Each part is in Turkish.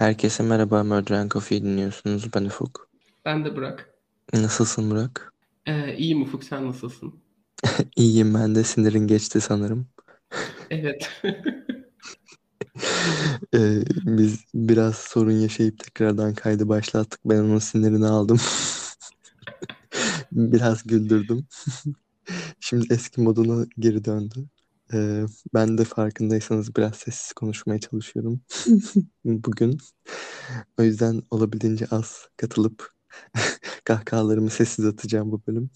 Herkese merhaba Murder and Coffee dinliyorsunuz. Ben Ufuk. Ben de Burak. Nasılsın Burak? Ee, iyiyim Ufuk sen nasılsın? İyiyim ben de sinirin geçti sanırım. Evet. Ee, biz biraz sorun yaşayıp tekrardan kaydı başlattık. Ben onun sinirini aldım. Biraz güldürdüm. Şimdi eski moduna geri döndü. Ee, ben de farkındaysanız biraz sessiz konuşmaya çalışıyorum bugün. O yüzden olabildiğince az katılıp kahkahalarımı sessiz atacağım bu bölüm.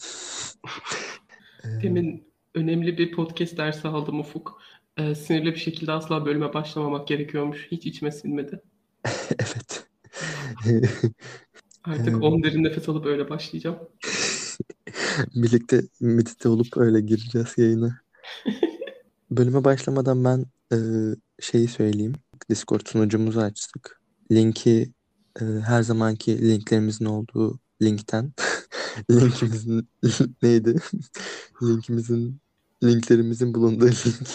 Ee, Demin önemli bir podcast dersi aldım Ufuk. Ee, sinirli bir şekilde asla bölüme başlamamak gerekiyormuş. Hiç içime sinmedi. evet. Artık Evet. 10 derin nefes alıp öyle başlayacağım. Birlikte medite olup öyle gireceğiz yayına. Bölüme başlamadan ben e, şeyi söyleyeyim. Discord sunucumuzu açtık. Linki e, her zamanki linklerimizin olduğu linkten linkimizin neydi? Linkimizin linklerimizin bulunduğu link.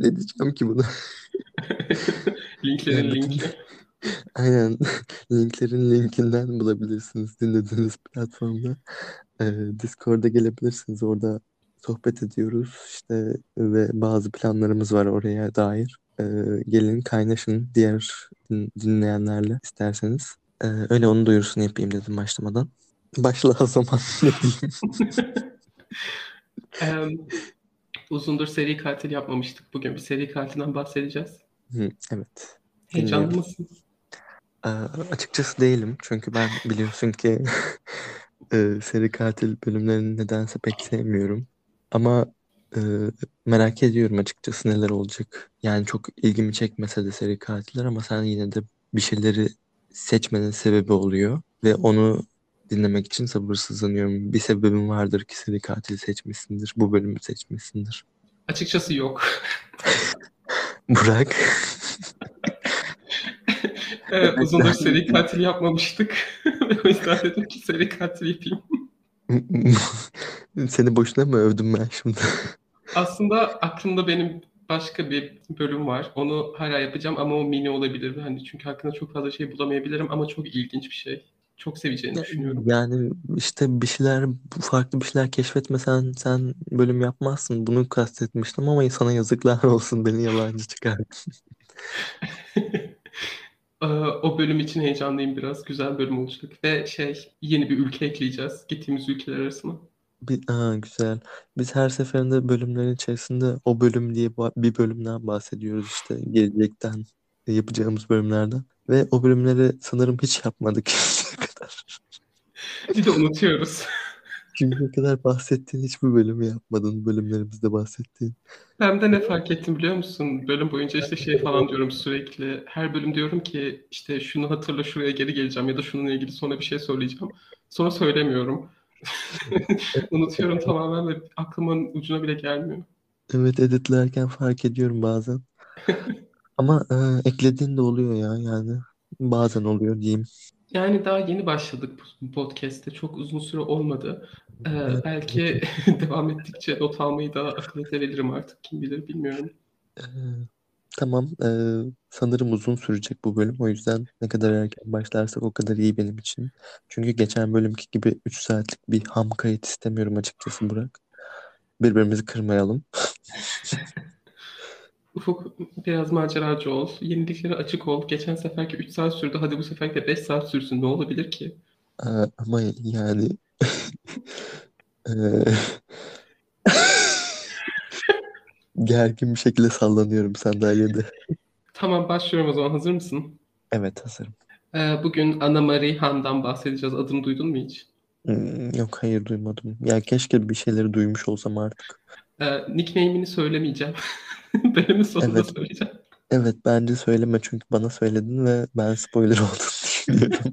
Ne diyeceğim ki buna? Linklerin linki. Aynen. Linklerin linkinden bulabilirsiniz dinlediğiniz platformda. Ee, Discord'a gelebilirsiniz. Orada sohbet ediyoruz işte ve bazı planlarımız var oraya dair. Ee, gelin kaynaşın diğer din- dinleyenlerle isterseniz. Ee, öyle onun duyurusunu yapayım dedim başlamadan. Başla o zaman ne diyeyim. Ee, uzundur seri katil yapmamıştık. Bugün bir seri katilden bahsedeceğiz. Hı, evet. Heyecanlı mısın? Ee, açıkçası değilim çünkü ben biliyorsun ki e, seri katil bölümlerini nedense pek sevmiyorum. Ama e, merak ediyorum açıkçası neler olacak. Yani çok ilgimi çekmese de seri katiller ama sen yine de bir şeyleri seçmenin sebebi oluyor ve onu dinlemek için sabırsızlanıyorum. Bir sebebin vardır ki seri katil seçmişsindir, bu bölümü seçmişsindir. Açıkçası yok. Burak. Evet, uzundur seri katil yapmamıştık. O yüzden dedim ki seri katil yapayım. Seni boşuna mı övdüm ben şimdi? Aslında aklımda benim başka bir bölüm var. Onu hala yapacağım ama o mini olabilir. Hani çünkü hakkında çok fazla şey bulamayabilirim ama çok ilginç bir şey. Çok seveceğini düşünüyorum. Yani işte bir şeyler farklı bir şeyler keşfetmesen sen bölüm yapmazsın. Bunu kastetmiştim ama sana yazıklar olsun beni yalancı çıkar. Ee, O bölüm için heyecanlıyım biraz. Güzel bölüm olacak. Ve şey yeni bir ülke ekleyeceğiz. Gittiğimiz ülkeler arasına. Bir, aa, güzel. Biz her seferinde bölümlerin içerisinde o bölüm diye bir bölümden bahsediyoruz işte gelecekten yapacağımız bölümlerden. Ve o bölümleri sanırım hiç yapmadık kadar. Bir de unutuyoruz. Şimdiye kadar bahsettiğin hiçbir bölümü yapmadın bölümlerimizde bahsettiğin. Ben de ne fark ettim biliyor musun? Bölüm boyunca işte şey falan diyorum sürekli. Her bölüm diyorum ki işte şunu hatırla şuraya geri geleceğim ya da şununla ilgili sonra bir şey söyleyeceğim. Sonra söylemiyorum. Unutuyorum tamamen ve aklımın ucuna bile gelmiyor. Evet editlerken fark ediyorum bazen. Ama e, eklediğin de oluyor ya yani. Bazen oluyor diyeyim. Yani daha yeni başladık bu podcast'te. Çok uzun süre olmadı. Ee, belki devam ettikçe not almayı da akıl edebilirim artık. Kim bilir bilmiyorum. E, tamam. e, sanırım uzun sürecek bu bölüm. O yüzden ne kadar erken başlarsak o kadar iyi benim için. Çünkü geçen bölümki gibi 3 saatlik bir ham kayıt istemiyorum açıkçası Burak. Birbirimizi kırmayalım. Ufuk biraz maceracı ol. Yeniliklere açık ol. Geçen seferki 3 saat sürdü. Hadi bu sefer de 5 saat sürsün. Ne olabilir ki? E, ama yani e, gergin bir şekilde sallanıyorum sandalyede. Tamam başlıyorum o zaman. Hazır mısın? Evet hazırım. Ee, bugün Anna Marie Han'dan bahsedeceğiz. Adını duydun mu hiç? Hmm, Yok hayır duymadım. Ya keşke bir şeyleri duymuş olsam artık. Ee, nickname'ini söylemeyeceğim. Bölümün sonunda Evet. söyleyeceğim. Evet bence söyleme çünkü bana söyledin ve ben spoiler düşünüyorum.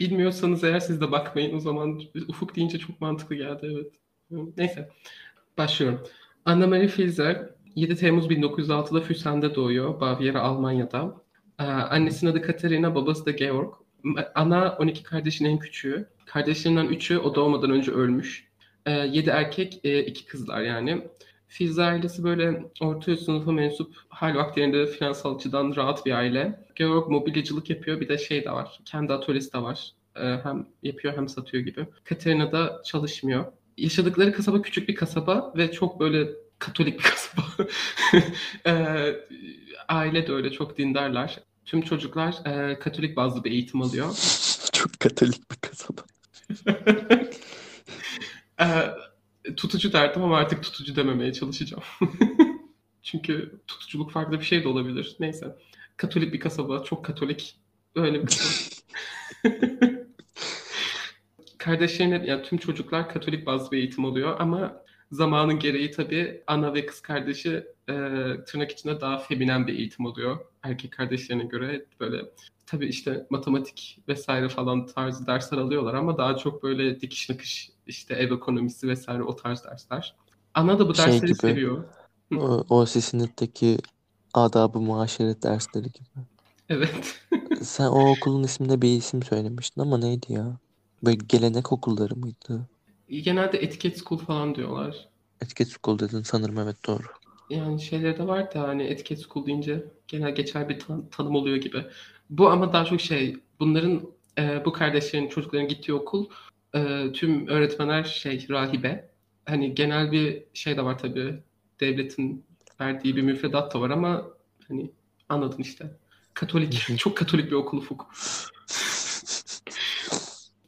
Bilmiyorsanız eğer siz de bakmayın. O zaman Ufuk deyince çok mantıklı geldi. Evet. Neyse. Başlıyorum. Anna Marie Filzer 7 Temmuz 1906'da Füsen'de doğuyor. Bavyera, Almanya'da. Ee, annesinin adı Katerina, babası da Georg. Ana 12 kardeşin en küçüğü. Kardeşlerinden 3'ü o doğmadan önce ölmüş. 7 erkek, 2 kızlar yani. Filiz ailesi böyle orta üst sınıfa mensup hal vaktilerinde finansal açıdan rahat bir aile. Georg mobilyacılık yapıyor. Bir de şey de var. Kendi atölyesi de var. Ee, hem yapıyor hem satıyor gibi. Katerina da çalışmıyor. Yaşadıkları kasaba küçük bir kasaba ve çok böyle katolik bir kasaba. Ee, aile de öyle çok dindarlar. Tüm çocuklar e, katolik bazlı bir eğitim alıyor. Çok katolik bir kasaba. Ee, tutucu derdim ama artık tutucu dememeye çalışacağım. Çünkü tutuculuk farklı bir şey de olabilir. Neyse. Katolik bir kasaba, çok katolik. Öyle bir kasaba. Kardeşlerine, yani tüm çocuklar katolik bazlı bir eğitim alıyor ama zamanın gereği tabii ana ve kız kardeşi e, tırnak içinde daha feminen bir eğitim alıyor. Erkek kardeşlerine göre böyle tabii işte matematik vesaire falan tarzı dersler alıyorlar ama daha çok böyle dikiş nakış işte ev ekonomisi vesaire o tarz dersler. Ana da bu Şey dersleri gibi. seviyor. O, o sınıftaki adab-ı muaşeret dersleri gibi. Evet. Sen o okulun isminde bir isim söylemiştin ama neydi ya? Böyle gelenek okulları mıydı? Genelde etiket school falan diyorlar. Etiket School dedin sanırım evet doğru. Yani şeyleri de var da hani etiket school deyince genel geçer bir tan- tanım oluyor gibi. Bu ama daha çok şey bunların e, bu kardeşlerin çocukların gittiği okul e, tüm öğretmenler şey rahibe. Hani genel bir şey de var tabii devletin verdiği bir müfredat da var ama hani anladın işte. Katolik, çok katolik bir okul ufuk.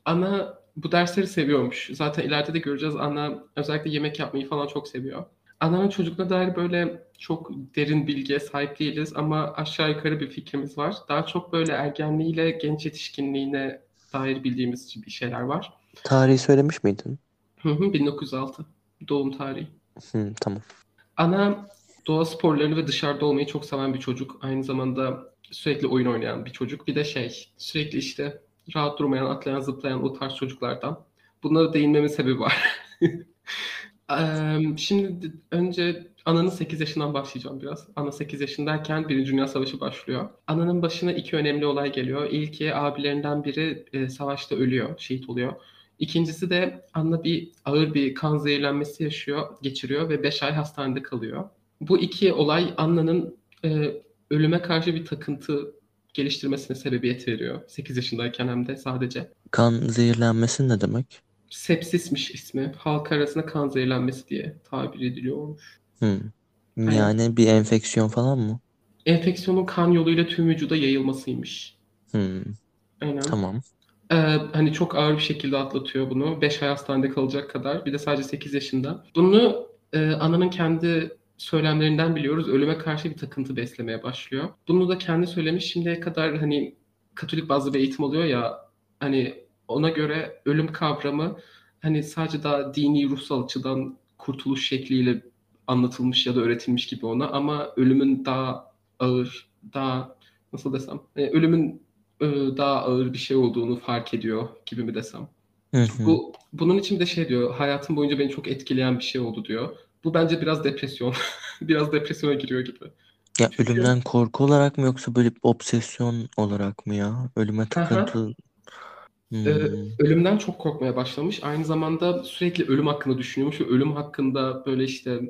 Ana bu dersleri seviyormuş. Zaten ileride de göreceğiz. Ana özellikle yemek yapmayı falan çok seviyor. Ana'nın çocukluğuna dair böyle çok derin bilgiye sahip değiliz ama aşağı yukarı bir fikrimiz var. Daha çok böyle ergenliğiyle genç yetişkinliğine dair bildiğimiz bir şeyler var. Tarihi söylemiş miydin? Hı hı, 1906 doğum tarihi. Hı, tamam. Ana doğa sporlarını ve dışarıda olmayı çok seven bir çocuk. Aynı zamanda sürekli oyun oynayan bir çocuk. Bir de şey sürekli işte rahat durmayan, atlayan, zıplayan o tarz çocuklardan. Bunlara değinmemin sebebi var. Şimdi önce Ana'nın 8 yaşından başlayacağım biraz. Ana 8 yaşındayken Birinci Dünya Savaşı başlıyor. Ana'nın başına iki önemli olay geliyor. İlki abilerinden biri savaşta ölüyor, şehit oluyor. İkincisi de Anna bir ağır bir kan zehirlenmesi yaşıyor, geçiriyor ve 5 ay hastanede kalıyor. Bu iki olay Anna'nın e, ölüme karşı bir takıntı geliştirmesine sebebiyet veriyor. 8 yaşındayken hem de sadece. Kan zehirlenmesi ne demek? Sepsismiş ismi. Halk arasında kan zehirlenmesi diye tabir ediliyormuş. Hı. Aynen. Yani bir enfeksiyon falan mı? Enfeksiyonun kan yoluyla tüm vücuda yayılmasıymış. Hı, Aynen. tamam. Ee, hani çok ağır bir şekilde atlatıyor bunu. 5 ay hastanede kalacak kadar. Bir de sadece 8 yaşında. Bunu e, ananın kendi söylemlerinden biliyoruz. Ölüme karşı bir takıntı beslemeye başlıyor. Bunu da kendi söylemiş. Şimdiye kadar hani Katolik bazlı bir eğitim alıyor ya hani ona göre ölüm kavramı hani sadece daha dini ruhsal açıdan kurtuluş şekliyle anlatılmış ya da öğretilmiş gibi ona ama ölümün daha ağır, daha nasıl desem, ölümün e, daha ağır bir şey olduğunu fark ediyor gibi mi desem. Hı hı. Bu bunun için de şey diyor, hayatım boyunca beni çok etkileyen bir şey oldu diyor. Bu bence biraz depresyon. Biraz depresyona giriyor gibi. Ya Çünkü ölümden korku olarak mı yoksa böyle bir obsesyon olarak mı ya? Ölüme Aha. takıntı. Ee, Hmm, ölümden çok korkmaya başlamış. Aynı zamanda sürekli ölüm hakkında düşünüyormuş ve ölüm hakkında böyle işte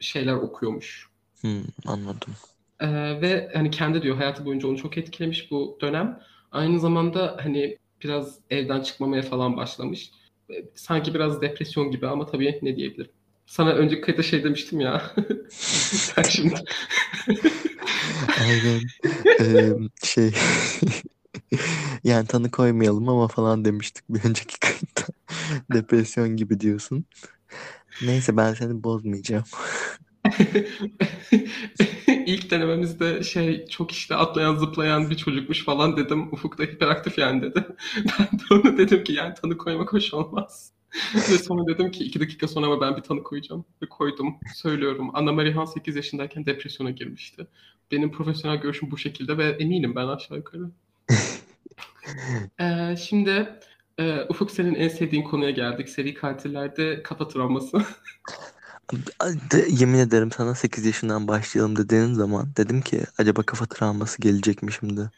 şeyler okuyormuş. hmm, anladım. Ee, ve hani kendi diyor hayatı boyunca onu çok etkilemiş bu dönem. Aynı zamanda hani biraz evden çıkmamaya falan başlamış. Ee, Sanki biraz depresyon gibi ama tabii ne diyebilirim. Sana önceki kayıtta şey demiştim ya. Sen şimdi. Aynen. Eee, şey yani tanı koymayalım ama falan demiştik bir önceki kayıtta. Depresyon gibi diyorsun. Neyse ben seni bozmayacağım. İlk denememizde şey çok işte atlayan zıplayan bir çocukmuş falan dedim. Ufuk da hiperaktif yani dedi. Ben de ona dedim ki yani tanı koymak hoş olmaz. Ve sonra dedim ki iki dakika sonra ama ben bir tanı koyacağım. Ve koydum. Söylüyorum. Anna Marihan 8 yaşındayken depresyona girmişti. Benim profesyonel görüşüm bu şekilde ve eminim ben aşağı yukarı. Ee, şimdi e, Ufuk senin en sevdiğin konuya geldik. Seri katillerde kafa travması. Yemin ederim sana 8 yaşından başlayalım dediğin zaman dedim ki acaba kafa travması gelecek mi şimdi?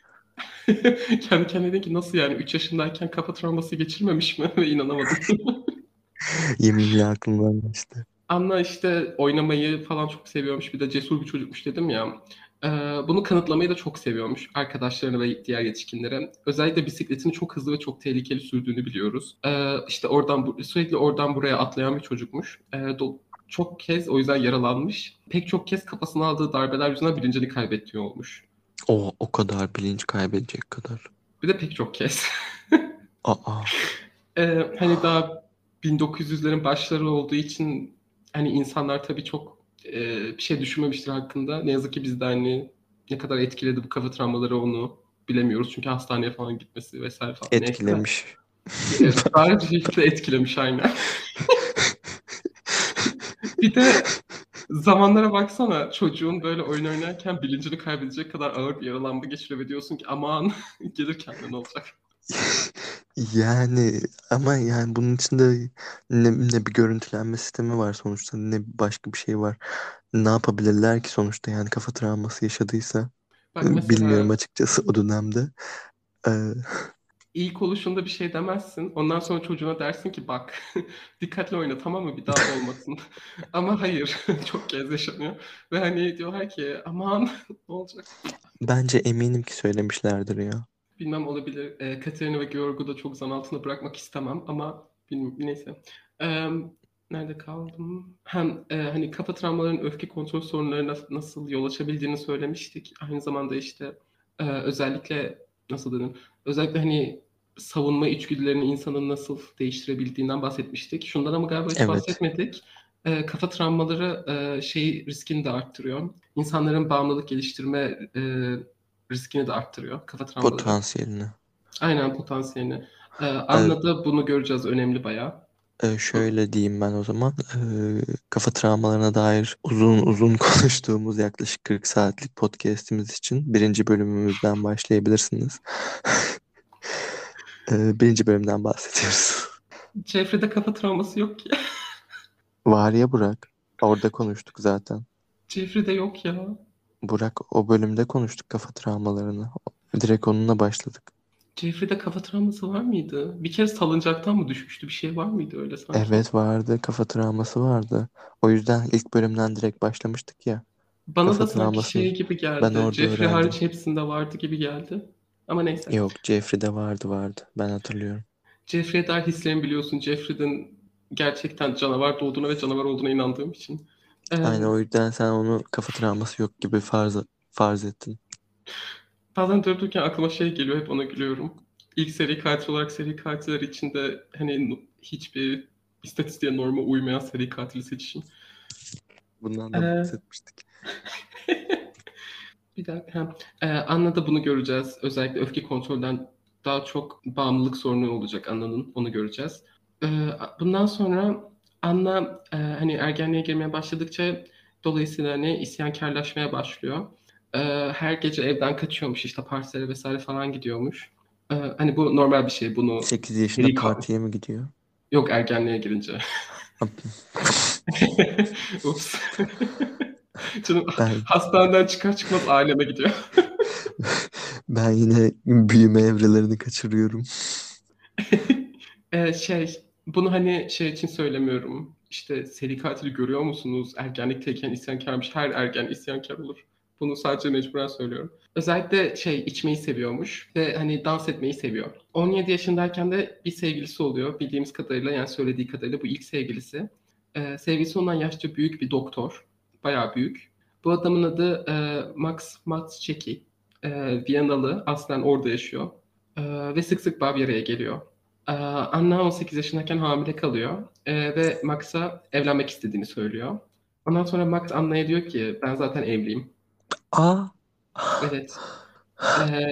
Kendi kendine dedim ki nasıl yani 3 yaşındayken kafa travması geçirmemiş mi? Ve inanamadım. Yeminle aklımdan geçti. Anna işte oynamayı falan çok seviyormuş. Bir de cesur bir çocukmuş dedim ya. Ee, bunu kanıtlamayı da çok seviyormuş arkadaşlarına ve diğer yetişkinlere. Özellikle bisikletini çok hızlı ve çok tehlikeli sürdüğünü biliyoruz. Ee, işte oradan sürekli oradan buraya atlayan bir çocukmuş. Ee, do- çok kez o yüzden yaralanmış. Pek çok kez kafasına aldığı darbeler yüzünden bilincini kaybettiği olmuş. O o kadar bilinç kaybedecek kadar. Bir de pek çok kez. Aa. Ee, hani daha 1900'lerin başları olduğu için hani insanlar tabii çok e, bir şey düşünmemiştir hakkında. Ne yazık ki biz de hani ne kadar etkiledi bu kafa travmaları onu bilemiyoruz. Çünkü hastaneye falan gitmesi vesaire falan. Neyse. Etkilemiş. Evet, bir şekilde etkilemiş aynen. Bir de zamanlara baksana çocuğun böyle oyun oynarken bilincini kaybedecek kadar ağır bir yaralanma geçiriyor ve diyorsun ki aman gelirken de ne olacak? Yani ama yani bunun içinde ne, ne bir görüntülenme sistemi var sonuçta ne başka bir şey var. Ne yapabilirler ki sonuçta yani kafa travması yaşadıysa Bak mesela bilmiyorum açıkçası o dönemde. Ee, ilk oluşunda bir şey demezsin. Ondan sonra çocuğuna dersin ki bak dikkatli oyna tamam mı bir daha olmasın. Ama hayır çok kez yaşanıyor. Ve hani diyorlar ki aman ne olacak? bence eminim ki söylemişlerdir ya. Bilmem olabilir. E, Katerina ve Georg'u da çok zan altında bırakmak istemem ama bilmiyorum, neyse. E, nerede kaldım? Hem e, hani kafa travmalarının öfke kontrol sorunlarına nasıl yol açabildiğini söylemiştik. Aynı zamanda işte e, özellikle nasıl dedim? Özellikle hani savunma içgüdülerini insanın nasıl değiştirebildiğinden bahsetmiştik. Şundan ama galiba hiç Evet. bahsetmedik. E, kafa travmaları e, şey riskini de arttırıyor. İnsanların bağımlılık geliştirme e, riskini de arttırıyor. Kafa travmaları. Potansiyelini. Aynen potansiyelini. Ee, Anna da bunu göreceğiz önemli bayağı. Ee, şöyle diyeyim ben o zaman. Ee, kafa travmalarına dair uzun uzun konuştuğumuz yaklaşık 40 saatlik podcast'imiz için birinci bölümümüzden başlayabilirsiniz. Ee, birinci bölümden bahsediyoruz. Jeffrey'de kafa travması yok ki. Var ya Burak. Orada konuştuk zaten. Jeffrey'de yok ya. Burak o bölümde konuştuk kafa travmalarını. Direkt onunla başladık. Jeffrey'de kafa travması var mıydı? Bir kere salıncaktan mı düşmüştü? Bir şey var mıydı öyle sanki? Evet vardı. Kafa travması vardı. O yüzden ilk bölümden direkt başlamıştık ya. Bana kafa da sanki travmasını şey gibi geldi. ben orada Jeffrey öğrendim. hariç hepsinde vardı gibi geldi. Ama neyse. Yok Jeffrey'de vardı vardı. Ben hatırlıyorum. Jeffrey'e dair hislerimi biliyorsun. Jeffrey'den gerçekten canavar doğduğuna ve canavar olduğuna inandığım için. Ee, Aynen o yüzden sen onu kafa travması yok gibi farz, farz ettin. Bazen durup dururken aklıma şey geliyor hep ona gülüyorum. İlk seri katil olarak seri katiller içinde hani hiçbir istatistiğe norma uymayan seri katili seçişim. Bundan da Ee, bahsetmiştik. Bir dakika. Ha. Ee, Anna da bunu göreceğiz. Özellikle öfke kontrolden daha çok bağımlılık sorunu olacak Anna'nın. Onu göreceğiz. Ee, bundan sonra Anna e, hani ergenliğe girmeye başladıkça dolayısıyla hani isyankarlaşmaya başlıyor. Ee, her gece evden kaçıyormuş işte partilere vesaire falan gidiyormuş. Ee, hani bu normal bir şey. Bunu 8 yaşında partiye mi gidiyor? Yok ergenliğe girince. Ups. Canım Ben hastaneden çıkar çıkmaz aileme gidiyor. ben yine büyüme evrelerini kaçırıyorum. Ee, şey, bunu hani şey için söylemiyorum. İşte seri katili görüyor musunuz? Ergenlikteyken isyankarmış. Her ergen isyankar olur. Bunu sadece mecburen söylüyorum. Özellikle şey içmeyi seviyormuş ve hani dans etmeyi seviyor. 17 yaşındayken de bir sevgilisi oluyor. Bildiğimiz kadarıyla yani söylediği kadarıyla bu ilk sevgilisi. Ee, sevgilisi ondan yaşça büyük bir doktor. Bayağı büyük. Bu adamın adı e, Max Matscheki. E, Viyanalı. Aslen orada yaşıyor. E, ve sık sık Bavyera'ya geliyor. Ee, Anna 18 yaşındayken hamile kalıyor Ee, ve Max'a evlenmek istediğini söylüyor. Ondan sonra Max Anna'ya diyor ki ben zaten evliyim. Aa Evet. Ee,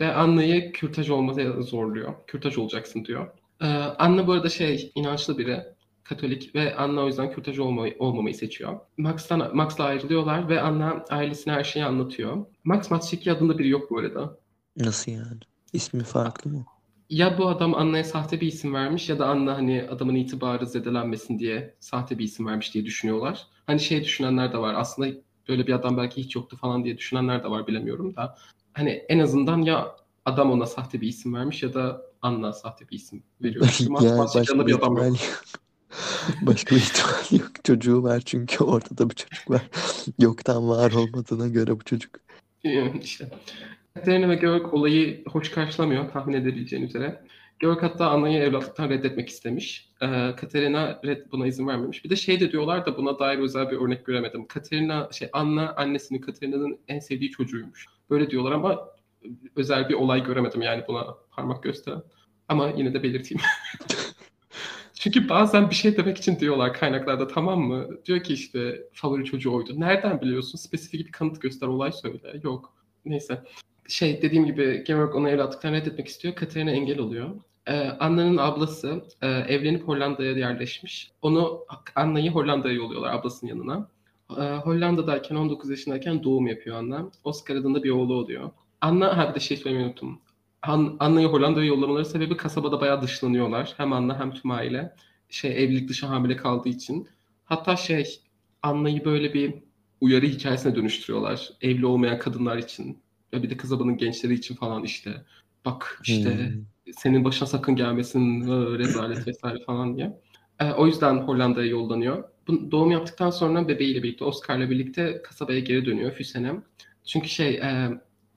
ve Anna'yı kürtaj olmaya zorluyor. Kürtaj olacaksın diyor. Ee, Anna bu arada şey inançlı biri. Katolik ve Anna o yüzden kürtaj olmayı, olmamayı seçiyor. Max'tan, Max'la ayrılıyorlar ve Anna ailesine her şeyi anlatıyor. Max Matschiki adında biri yok bu arada. nasıl yani? İsmi farklı mı? Ya bu adam Anna'ya sahte bir isim vermiş ya da Anna hani adamın itibarı zedelenmesin diye sahte bir isim vermiş diye düşünüyorlar. Hani şey düşünenler de var. Aslında böyle bir adam belki hiç yoktu falan diye düşünenler de var bilemiyorum da. Hani en azından ya adam ona sahte bir isim vermiş ya da Anna sahte bir isim veriyor. Başka yanında bir bir adam yok. Başka bir ihtimal yok. Çocuğu var çünkü ortada bir çocuk var. Yoktan var olmadığına göre bu çocuk. İşte. Katerina ve Georg olayı hoş karşılamıyor tahmin edebileceğin üzere. Georg hatta Anna'yı evlatlıktan reddetmek istemiş. Ee, Katerina red, buna izin vermemiş. Bir de şey de diyorlar da buna dair özel bir örnek göremedim. Katerina, şey Anna annesinin Katerina'nın en sevdiği çocuğuymuş. Böyle diyorlar ama özel bir olay göremedim yani buna parmak gösteren. Ama yine de belirteyim. Çünkü bazen bir şey demek için diyorlar kaynaklarda tamam mı? Diyor ki işte favori çocuğu oydu. Nereden biliyorsun? Spesifik bir kanıt göster, olay söyle. Yok. Neyse. Şey dediğim gibi Georg onu evlatlıktan reddetmek istiyor. Katerina engel oluyor. Ee, Anna'nın ablası e, evlenip Hollanda'ya yerleşmiş. Onu Anna'yı Hollanda'ya yolluyorlar ablasının yanına. Ee, Hollanda'dayken 19 yaşındayken doğum yapıyor Anna. Oscar adında bir oğlu oluyor. Anna, ha bir de şey söylemeyi unuttum. Han, Anna'yı Hollanda'ya yollamaları sebebi kasabada bayağı dışlanıyorlar. Hem Anna hem tüm aile. Şey evlilik dışı hamile kaldığı için. Hatta şey Anna'yı böyle bir uyarı hikayesine dönüştürüyorlar. Evli olmayan kadınlar için. Ve bir de kasabanın gençleri için falan işte. Bak işte Hmm. senin başına sakın gelmesin rezalet vesaire falan diye. Ee, o yüzden Hollanda'ya yollanıyor. Bu, doğum yaptıktan sonra bebeğiyle birlikte Oscar'la birlikte kasabaya geri dönüyor Füsen'e. Çünkü şey e,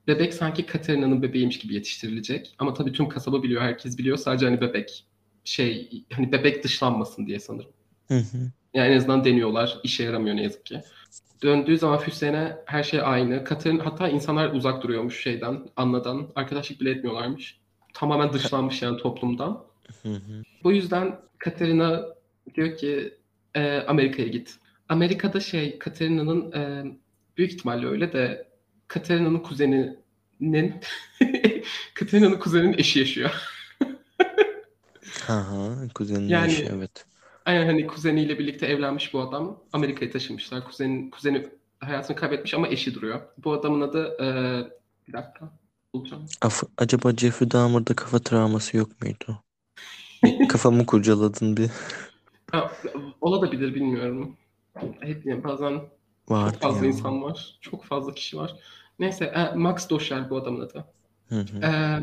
bebek sanki Katerina'nın bebeğiymiş gibi yetiştirilecek. Ama tabii tüm kasaba biliyor, herkes biliyor. Sadece hani bebek şey hani bebek dışlanmasın diye sanırım. Hı hı. Yani en azından deniyorlar. İşe yaramıyor ne yazık ki. Döndüğü zaman Füsen'e her şey aynı. Katerin, hatta insanlar uzak duruyormuş şeyden, Anna'dan. Arkadaşlık bile etmiyorlarmış. Tamamen dışlanmış yani toplumdan. Hı hı. Bu yüzden Katerina diyor ki e, Amerika'ya git. Amerika'da şey Katerina'nın e, büyük ihtimalle öyle de Katerina'nın kuzeninin Katerina'nın kuzeninin eşi yaşıyor. Aha, kuzenin Yani- eşi evet. Aynen hani kuzeniyle birlikte evlenmiş bu adam. Amerika'ya taşınmışlar. Kuzenin, kuzeni hayatını kaybetmiş ama eşi duruyor. Bu adamın adı e, bir dakika bulacağım. Af- acaba Jeffrey Dahmer'da kafa travması yok muydu? Kafamı kurcaladın bir. Ha, olabilir bilmiyorum. Hep bazen Vardı çok fazla ya. insan var. Çok fazla kişi var. Neyse e, Max Doschel bu adamın adı. Hı hı. Ee,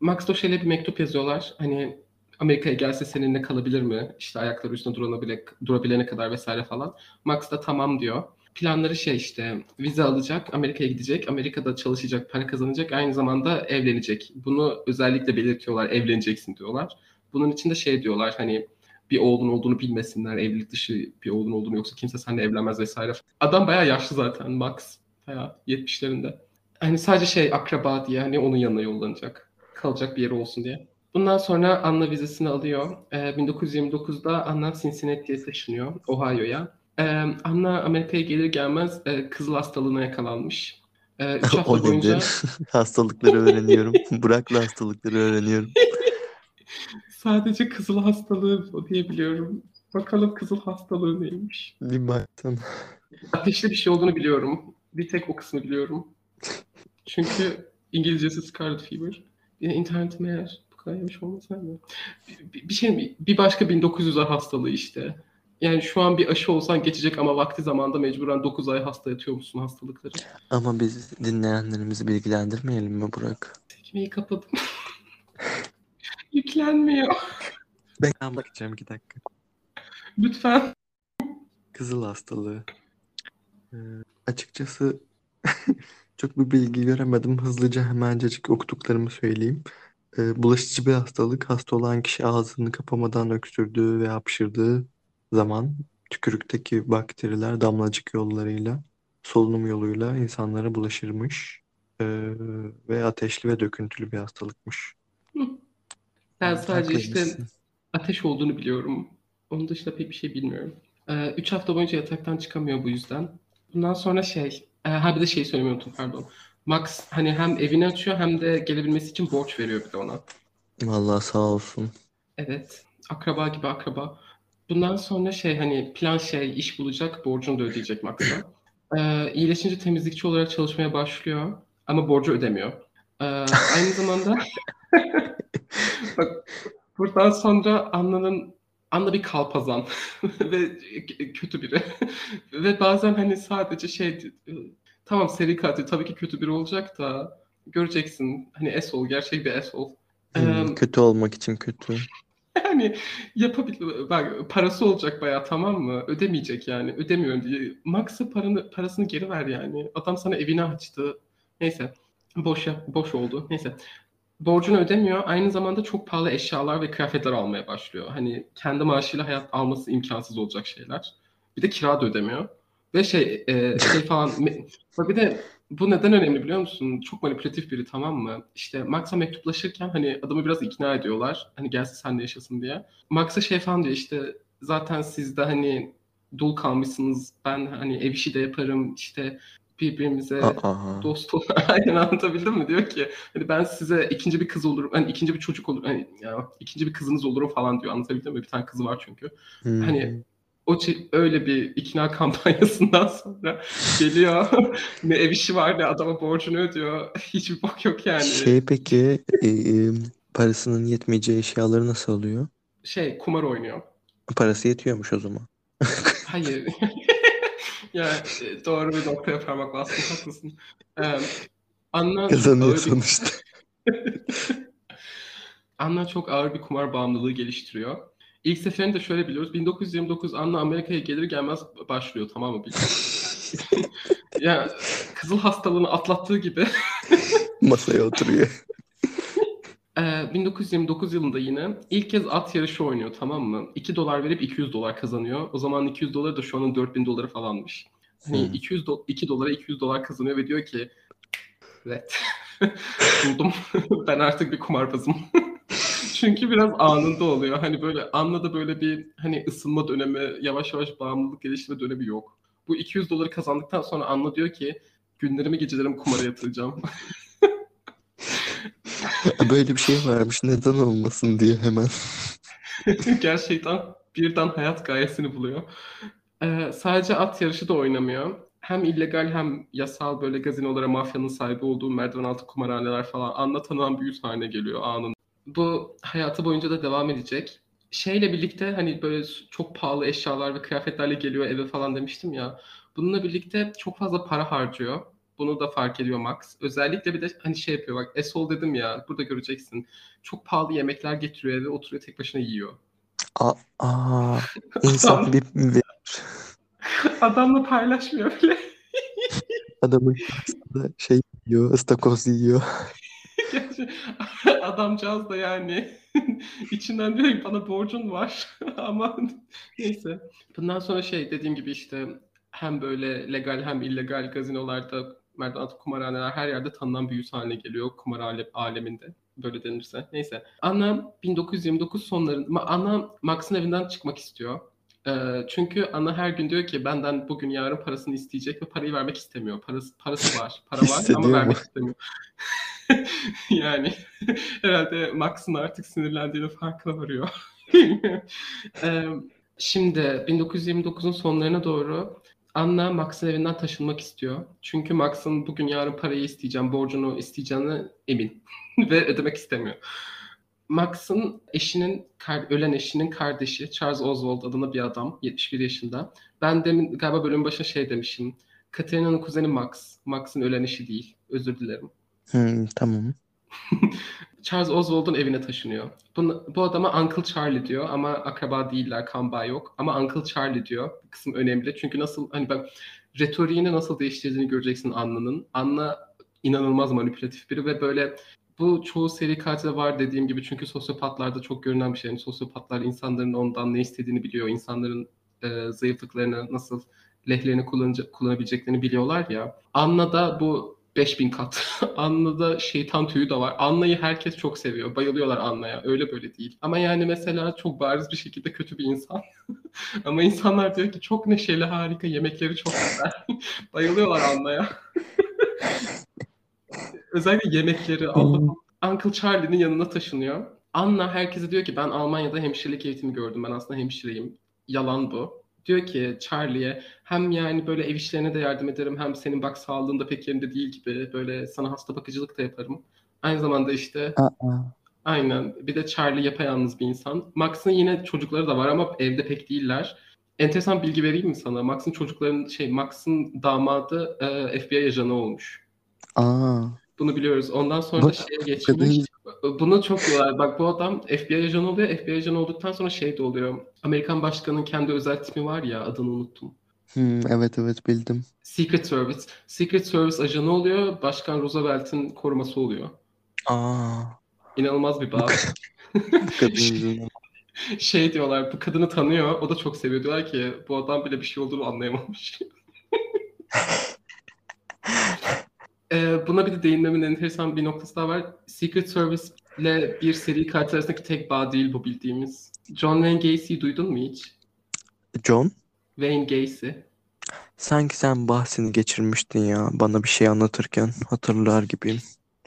Max Doschel'e bir mektup yazıyorlar. Hani Amerika'ya gelse seninle kalabilir mi? İşte ayakları üstünde durabile, durabilene kadar vesaire falan. Max da tamam diyor. Planları şey işte vize alacak, Amerika'ya gidecek, Amerika'da çalışacak, para kazanacak, aynı zamanda evlenecek. Bunu özellikle belirtiyorlar, evleneceksin diyorlar. Bunun için de şey diyorlar hani bir oğlun olduğunu bilmesinler, evlilik dışı bir oğlun olduğunu yoksa kimse seninle evlenmez vesaire. Adam bayağı yaşlı zaten Max. Bayağı 70'lerinde. Hani sadece şey akraba diye hani onun yanına yollanacak. Kalacak bir yeri olsun diye. Bundan sonra Anna vizesini alıyor. Ee, 1929'da Anna Cincinnati'ye taşınıyor, Ohio'ya. Ee, Anna Amerika'ya gelir gelmez e, kızıl hastalığına yakalanmış. 3 hafta o boyunca hastalıkları öğreniyorum. Burak'la hastalıkları öğreniyorum. sadece kızıl hastalığı diyebiliyorum. Bakalım kızıl hastalığı neymiş. Bir. Ateşli bir şey olduğunu biliyorum. Bir tek o kısmı biliyorum. Çünkü İngilizcesi Scarlet Fever. Bir de internetim eğer bu kadar yemiş olmasa mı? Bir, bir şey bir başka 1900'ler hastalığı işte. Yani şu an bir aşı olsan geçecek ama vakti zamanda mecburen 9 ay hasta yatıyor musun hastalıkları? Ama biz dinleyenlerimizi bilgilendirmeyelim mi Burak? Tekmeyi kapadım. Yüklenmiyor. Ben bakacağım iki dakika. Lütfen. Kızıl hastalığı. Ee, açıkçası çok bir bilgi göremedim. Hızlıca hemencecik okuduklarımı söyleyeyim. Ee, bulaşıcı bir hastalık. Hasta olan kişi ağzını kapamadan öksürdüğü ve hapşırdığı zaman tükürükteki bakteriler damlacık yollarıyla, solunum yoluyla insanlara bulaşırmış. Ee, ve ateşli ve döküntülü bir hastalıkmış. Ben sadece işte ateş olduğunu biliyorum. Onun dışında pek bir şey bilmiyorum. 3 hafta boyunca yataktan çıkamıyor bu yüzden. Bundan sonra şey, e, ha bir de şey söylemeyi unuttum pardon. Max hani hem evini açıyor hem de gelebilmesi için borç veriyor bir de ona. Vallahi sağ olsun. Evet, akraba gibi akraba. Bundan sonra şey hani plan şey iş bulacak, borcunu da ödeyecek Max'a. Ee, iyileşince temizlikçi olarak çalışmaya başlıyor ama borcu ödemiyor. Ee, aynı zamanda bak buradan sonra Anna'nın Anna bir kalpazan ve kötü biri. ve bazen hani sadece şey tamam seri katil tabii ki kötü biri olacak da göreceksin hani asshole gerçek bir asshole. Hmm, Ee, kötü olmak için kötü. Yani yapabilir. Bak parası olacak bayağı tamam mı? Ödemeyecek yani. Ödemiyorum diye. Max'a paranı, parasını geri ver yani. Adam sana evini açtı. Neyse. Boş boş oldu. Neyse. Borcunu ödemiyor. Aynı zamanda çok pahalı eşyalar ve kıyafetler almaya başlıyor. Hani kendi maaşıyla hayat alması imkansız olacak şeyler. Bir de kira da ödemiyor. Ve şey, e, şey falan. Bir de bu neden önemli biliyor musun? Çok manipülatif biri tamam mı? İşte Max'a mektuplaşırken hani adamı biraz ikna ediyorlar. Hani gelsin sen de yaşasın diye. Max'a şey falan diyor işte zaten siz de hani dul kalmışsınız. Ben hani ev işi de yaparım. işte birbirimize Aa. dost ol. Aynen anlatabildim mi? Diyor ki hani ben size ikinci bir kız olurum. Hani ikinci bir çocuk olur. Hani ya ikinci bir kızınız olurum falan diyor. Anlatabildim mi? Bir tane kızı var çünkü. Hmm. Hani o öyle bir ikna kampanyasından sonra geliyor. ne ev işi var ne adama borcunu ödüyor. Hiçbir bok yok yani. Şey peki e, e, parasının yetmeyeceği eşyaları nasıl alıyor? Şey kumar oynuyor. Parası yetiyormuş o zaman. Hayır. Ya e, doğru bir noktaya parmak bastın haklısın. Ee, Anna Kazanıyor sonuçta. Anna çok ağır bir kumar bağımlılığı geliştiriyor. İlk seferini de şöyle biliyoruz. 1929 Anna Amerika'ya gelir gelmez başlıyor tamam mı? ya kızıl hastalığını atlattığı gibi masaya oturuyor. Ee, 1929 yılında yine ilk kez at yarışı oynuyor tamam mı? 2 dolar verip 200 dolar kazanıyor. O zaman 200 dolar da şu anın 4000 doları falanmış. Hani hmm. 200 do 2 dolara 200 dolar kazanıyor ve diyor ki evet buldum ben artık bir kumarbazım. Çünkü biraz anında oluyor. Hani böyle anla da böyle bir hani ısınma dönemi, yavaş yavaş bağımlılık geliştirme dönemi yok. Bu 200 doları kazandıktan sonra Anla diyor ki günlerimi gecelerimi kumara yatıracağım. Böyle bir şey varmış neden olmasın diye hemen. Gerçekten birden hayat gayesini buluyor. Ee, sadece at yarışı da oynamıyor. Hem illegal hem yasal böyle gazinolara mafyanın sahibi olduğu merdiven altı kumarhaneler falan anlatanan bir yüz haline geliyor anında. Bu hayatı boyunca da devam edecek. Şeyle birlikte hani böyle çok pahalı eşyalar ve kıyafetlerle geliyor eve falan demiştim ya. Bununla birlikte çok fazla para harcıyor. Bunu da fark ediyor Max. Özellikle bir de hani şey yapıyor bak Esol dedim ya burada göreceksin. Çok pahalı yemekler getiriyor eve oturuyor tek başına yiyor. Aa, aa insan bir, bir Adamla paylaşmıyor bile. Adamın şey yiyor, ıstakoz yiyor. Adamcağız da yani içinden diyor ki bana borcun var ama neyse. Bundan sonra şey dediğim gibi işte hem böyle legal hem illegal gazinolarda merdiven altı kumarhaneler her yerde tanınan bir yüz haline geliyor kumar aleminde böyle denirse. Neyse. Anna 1929 sonlarında Anna Max'ın evinden çıkmak istiyor. Ee, çünkü Anna her gün diyor ki benden bugün yarın parasını isteyecek ve parayı vermek istemiyor. Parası parası var. Para var ama vermek istemiyor. yani herhalde Max'ın artık sinirlendiğini farkına varıyor. ee, şimdi 1929'un sonlarına doğru Anna Max'ın evinden taşınmak istiyor. Çünkü Max'ın bugün yarın parayı isteyeceğim, borcunu isteyeceğine emin ve ödemek istemiyor. Max'ın eşinin, ölen eşinin kardeşi Charles Oswald adına bir adam, 71 yaşında. Ben demin galiba bölüm başına şey demişim. Katerina'nın kuzeni Max. Max'ın ölen eşi değil. Özür dilerim. Hmm, tamam. Charles Oswald'un evine taşınıyor. Bu, bu adama Uncle Charlie diyor ama akraba değiller, kan bağı yok. Ama Uncle Charlie diyor. Bu kısım önemli. Çünkü nasıl hani bak retoriğini nasıl değiştirdiğini göreceksin Anna'nın. Anna inanılmaz manipülatif biri ve böyle bu çoğu seri katilde var dediğim gibi çünkü sosyopatlarda çok görünen bir şey. Yani sosyopatlar insanların ondan ne istediğini biliyor. İnsanların e, zayıflıklarını nasıl lehlerini kullanabileceklerini biliyorlar ya. Anna da bu 5000 kat. Anna'da şeytan tüyü de var. Anna'yı herkes çok seviyor. Bayılıyorlar Anna'ya. Öyle böyle değil. Ama yani mesela çok bariz bir şekilde kötü bir insan. Ama insanlar diyor ki çok neşeli, harika, yemekleri çok güzel. Bayılıyorlar Anna'ya. Özellikle yemekleri. Uncle Charlie'nin yanına taşınıyor. Anna herkese diyor ki ben Almanya'da hemşirelik eğitimi gördüm. Ben aslında hemşireyim. Yalan bu diyor ki Charlie'ye hem yani böyle ev işlerine de yardım ederim hem senin bak sağlığında pek yerinde değil gibi böyle sana hasta bakıcılık da yaparım. Aynı zamanda işte Aa. aynen bir de Charlie yapayalnız bir insan. Max'ın yine çocukları da var ama evde pek değiller. Enteresan bilgi vereyim mi sana? Max'ın çocukların şey Max'ın damadı e, FBI ajanı olmuş. Aa. Bunu biliyoruz. Ondan sonra da şeye geçmiş. Bunu çok diyorlar. Bak bu adam FBI ajanı oluyor. FBI ajanı olduktan sonra şey de oluyor. Amerikan başkanının kendi özel timi var ya adını unuttum. Hmm, evet evet bildim. Secret Service. Secret Service ajanı oluyor. Başkan Roosevelt'in koruması oluyor. Aa, İnanılmaz bir bağ. kadın yüzünden. Şey diyorlar bu kadını tanıyor. O da çok seviyor. Diyorlar ki bu adam bile bir şey olduğunu anlayamamış. Ee, buna bir de değinmemin enteresan bir noktası daha var. Secret Service ile bir seri katil arasındaki tek bağ değil bu bildiğimiz. John Wayne Gacy'yi duydun mu hiç? John, Wayne Gacy. sanki sen bahsini geçirmiştin ya bana bir şey anlatırken hatırlar gibiyim.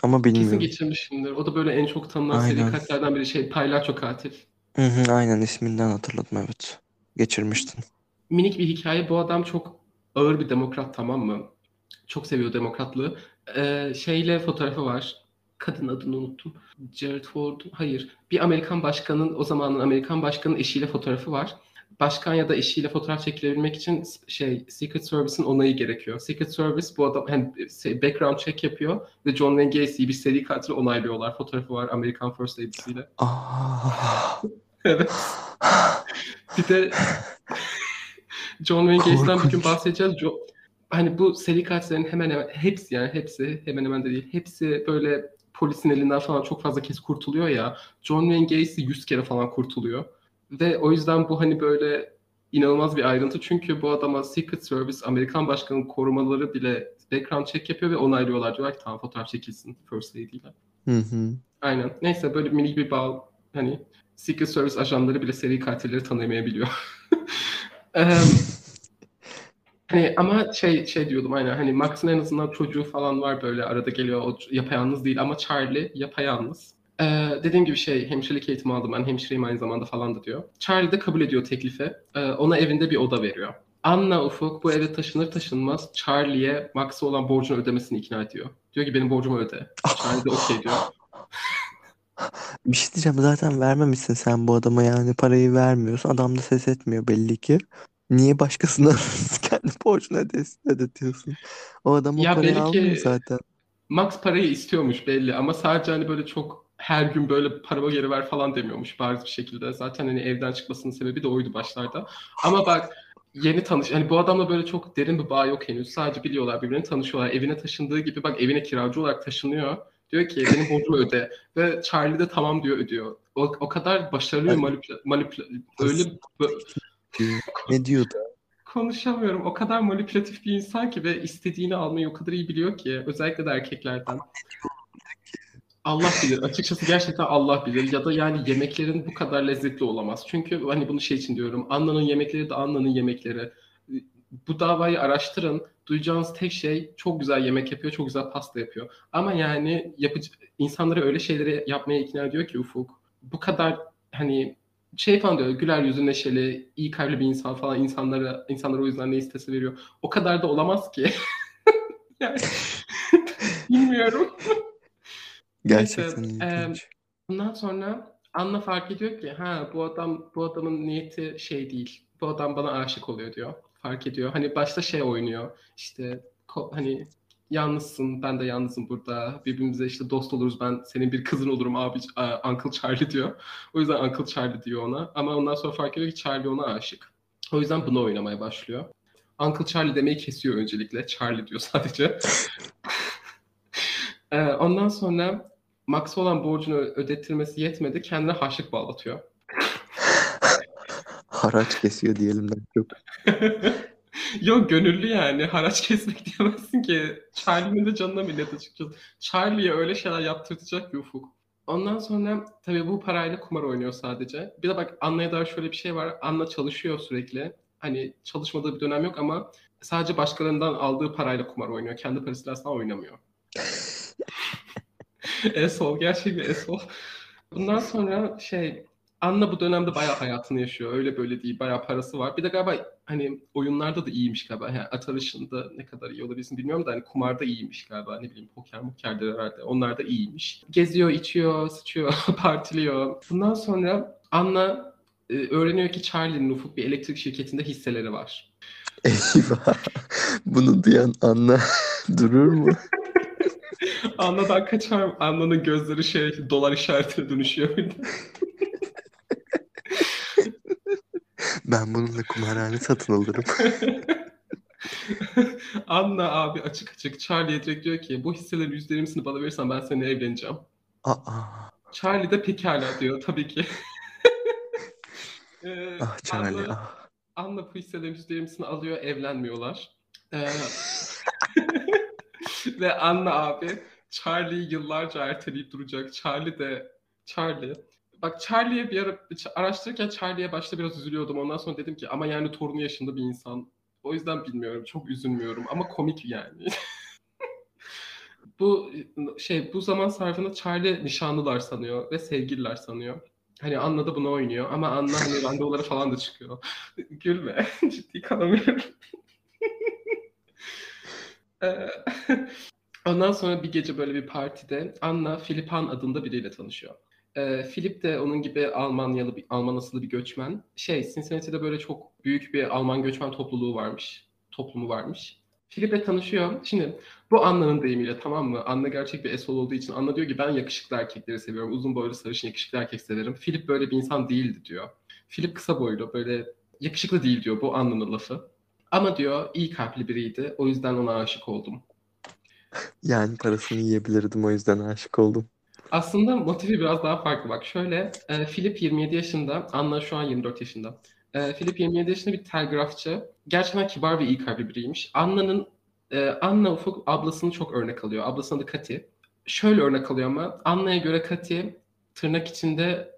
Ama Kesin bilmiyorum. geçirmişimdir. O da böyle en çok tanınan seri Aynen. katillerden biri şey palyaço katil. Hı hı, aynen isminden hatırladım evet. Geçirmiştin. Minik bir hikaye. Bu adam çok ağır bir demokrat tamam mı? Çok seviyor demokratlığı. Ee, şeyle fotoğrafı var. Kadın adını unuttum. Jared Ford. Hayır. Bir Amerikan başkanın o zamanın Amerikan başkanın eşiyle fotoğrafı var. Başkan ya da eşiyle fotoğraf çekilebilmek için şey Secret Service'in onayı gerekiyor. Secret Service bu adam hani background check yapıyor ve John Wayne Gacy'yi bir seri katil onaylıyorlar. Fotoğrafı var Amerikan First Lady'siyle. Aa, Evet. Bir de John Wayne Gacy'den bir gün korkunç. bahsedeceğiz. Jo- hani bu seri katillerin hemen hemen hepsi yani hepsi hemen hemen de değil. Hepsi böyle polisin elinden falan çok fazla kez kurtuluyor ya. John Wayne Gacy 100 kere falan kurtuluyor. Ve o yüzden bu hani böyle inanılmaz bir ayrıntı. Çünkü bu adama Secret Service, Amerikan başkanının korumaları bile background check yapıyor ve onaylıyorlar. Diyorlar ki tamam fotoğraf çekilsin First Lady ile. Hı hı. Aynen. Neyse böyle minik bir bağ. Hani Secret Service ajanları bile seri katilleri tanıyamayabiliyor. Eee, hani ama şey şey diyordum aynen hani Max'ın en azından çocuğu falan var böyle arada geliyor o yapayalnız değil ama Charlie yapayalnız. Eee dediğim gibi şey hemşirelik eğitimi aldım ben hemşireyim aynı zamanda falan da diyor. Charlie de kabul ediyor teklifi. Eee, ona evinde bir oda veriyor. Anna Ufuk bu eve taşınır taşınmaz Charlie'ye Max'a olan borcunu ödemesini ikna ediyor. Diyor ki benim borcumu öde. Charlie de okey diyor. Bir şey diyeceğim zaten vermemişsin sen bu adama yani parayı vermiyorsun. Adam da ses etmiyor belli ki. Niye başkasına kendi borcunu ödesin ödetiyorsun? O adam o Ya parayı belli almıyor zaten. Max parayı istiyormuş belli ama sadece hani böyle çok her gün böyle paramı geri ver falan demiyormuş bariz bir şekilde. Zaten hani evden çıkmasının sebebi de oydu başlarda. Ama bak yeni tanış hani bu adamla böyle çok derin bir bağ yok henüz. Sadece biliyorlar birbirini tanışıyorlar. Evine taşındığı gibi bak evine kiracı olarak taşınıyor. Diyor ki benim borcumu öde. Ve Charlie de tamam diyor ödüyor. O, o kadar başarılı manipüle, manipüle öyle. Ne diyordu? konuşamıyorum. O kadar manipülatif bir insan ki ve istediğini almayı o kadar iyi biliyor ki. Özellikle de erkeklerden. Allah bilir. Açıkçası gerçekten Allah bilir. Ya da yani yemeklerin bu kadar lezzetli olamaz. Çünkü hani bunu şey için diyorum. Anna'nın yemekleri de Anna'nın yemekleri. Bu davayı araştırın. Duyacağınız tek şey çok güzel yemek yapıyor, çok güzel pasta yapıyor. Ama yani yapıcı, insanları öyle şeyleri yapmaya ikna ediyor ki Ufuk. Bu kadar hani şey falan diyor, güler yüzlü, neşeli, iyi kalpli bir insan falan insanlara insanlara o yüzden ne istese veriyor. O kadar da olamaz ki. Yani bilmiyorum. Neyse, Gerçekten eee, ilginç. bundan sonra Anna fark ediyor ki ha bu adam bu adamın niyeti şey değil. Bu adam bana aşık oluyor diyor. Fark ediyor. Hani başta şey oynuyor. İşte hani yalnızsın, ben de yalnızım burada. Birbirimize işte dost oluruz. Ben senin bir kızın olurum abi, a- Uncle Charlie diyor. O yüzden Uncle Charlie diyor ona. Ama ondan sonra fark ediyor ki Charlie ona aşık. O yüzden bunu oynamaya başlıyor. Uncle Charlie demeyi kesiyor öncelikle. Charlie diyor sadece. Ee, ondan sonra Max'a olan borcunu ödettirmesi yetmedi. Kendine harçlık bağlatıyor. Haraç kesiyor diyelim ben çok. Yok gönüllü yani. Haraç kesmek diyemezsin ki. Charlie'nin de canına millet açıkçası. Charlie'ye öyle şeyler yaptırtacak bir ufuk. Ondan sonra tabii bu parayla kumar oynuyor sadece. Bir de bak Anna'ya dair şöyle bir şey var. Anna çalışıyor sürekli. Hani çalışmadığı bir dönem yok ama sadece başkalarından aldığı parayla kumar oynuyor. Kendi parasıyla asla oynamıyor. Esol. Gerçek bir esol. Bundan sonra şey Anna bu dönemde bayağı hayatını yaşıyor. Öyle böyle değil. Bayağı parası var. Bir de galiba hani oyunlarda da iyiymiş galiba. Yani at arışında ne kadar iyi olabilirsin bilmiyorum da hani kumarda iyiymiş galiba. Ne bileyim poker mukerdir herhalde. Onlar da iyiymiş. Geziyor, içiyor, sıçıyor, partiliyor. Bundan sonra Anna e, öğreniyor ki Charlie'nin Ufuk bir elektrik şirketinde hisseleri var. Eyvah. Bunu duyan Anna durur mu? Anna'dan kaçar. Anna'nın gözleri şey dolar işaretine dönüşüyor. Ben bununla kumarhane satın alırım. Anna abi açık açık Charlie'ye direkt diyor ki bu hisselerin %20'sini bana verirsen ben seninle evleneceğim. Aa, Charlie de pekala diyor tabii ki. Ee, ah Charlie Anna, ah. Anna bu hisselerin %20'sini alıyor evlenmiyorlar. Ee, ve Anna abi Charlie'yi yıllarca erteleyip duracak. Charlie de Charlie Bak Charlie'ye bir ara araştırırken Charlie'ye başta biraz üzülüyordum. Ondan sonra dedim ki ama yani torunu yaşında bir insan. O yüzden bilmiyorum. Çok üzülmüyorum ama komik yani. bu şey bu zaman sarfında Charlie nişanlılar sanıyor ve sevgililer sanıyor. Hani Anna da bunu oynuyor ama Anna hani randevuları falan da çıkıyor. Gülme. Ciddi kalamıyorum. Ondan sonra bir gece böyle bir partide Anna Filipan adında biriyle tanışıyor. Ee, Philip de onun gibi Almanyalı bir Alman asıllı bir göçmen. Şey Cincinnati'de böyle çok büyük bir Alman göçmen topluluğu varmış. Toplumu varmış. Philip'le tanışıyor. Şimdi bu Anna'nın deyimiyle tamam mı? Anna gerçek bir esol olduğu için Anna diyor ki ben yakışıklı erkekleri seviyorum. Uzun boylu sarışın yakışıklı erkek severim. Philip böyle bir insan değildi diyor. Philip kısa boylu böyle yakışıklı değil diyor bu Anna'nın lafı. Ama diyor iyi kalpli biriydi. O yüzden ona aşık oldum. Yani parasını yiyebilirdim o yüzden aşık oldum. Aslında motifi biraz daha farklı. Bak şöyle, e, Philip 27 yaşında, Anna şu an 24 yaşında. E, Philip 27 yaşında bir telgrafçı. Gerçekten kibar ve iyi kalpli biriymiş. Anna'nın, e, Anna Ufuk ablasını çok örnek alıyor. Ablasının adı Kati. Şöyle örnek alıyor ama Anna'ya göre Kati tırnak içinde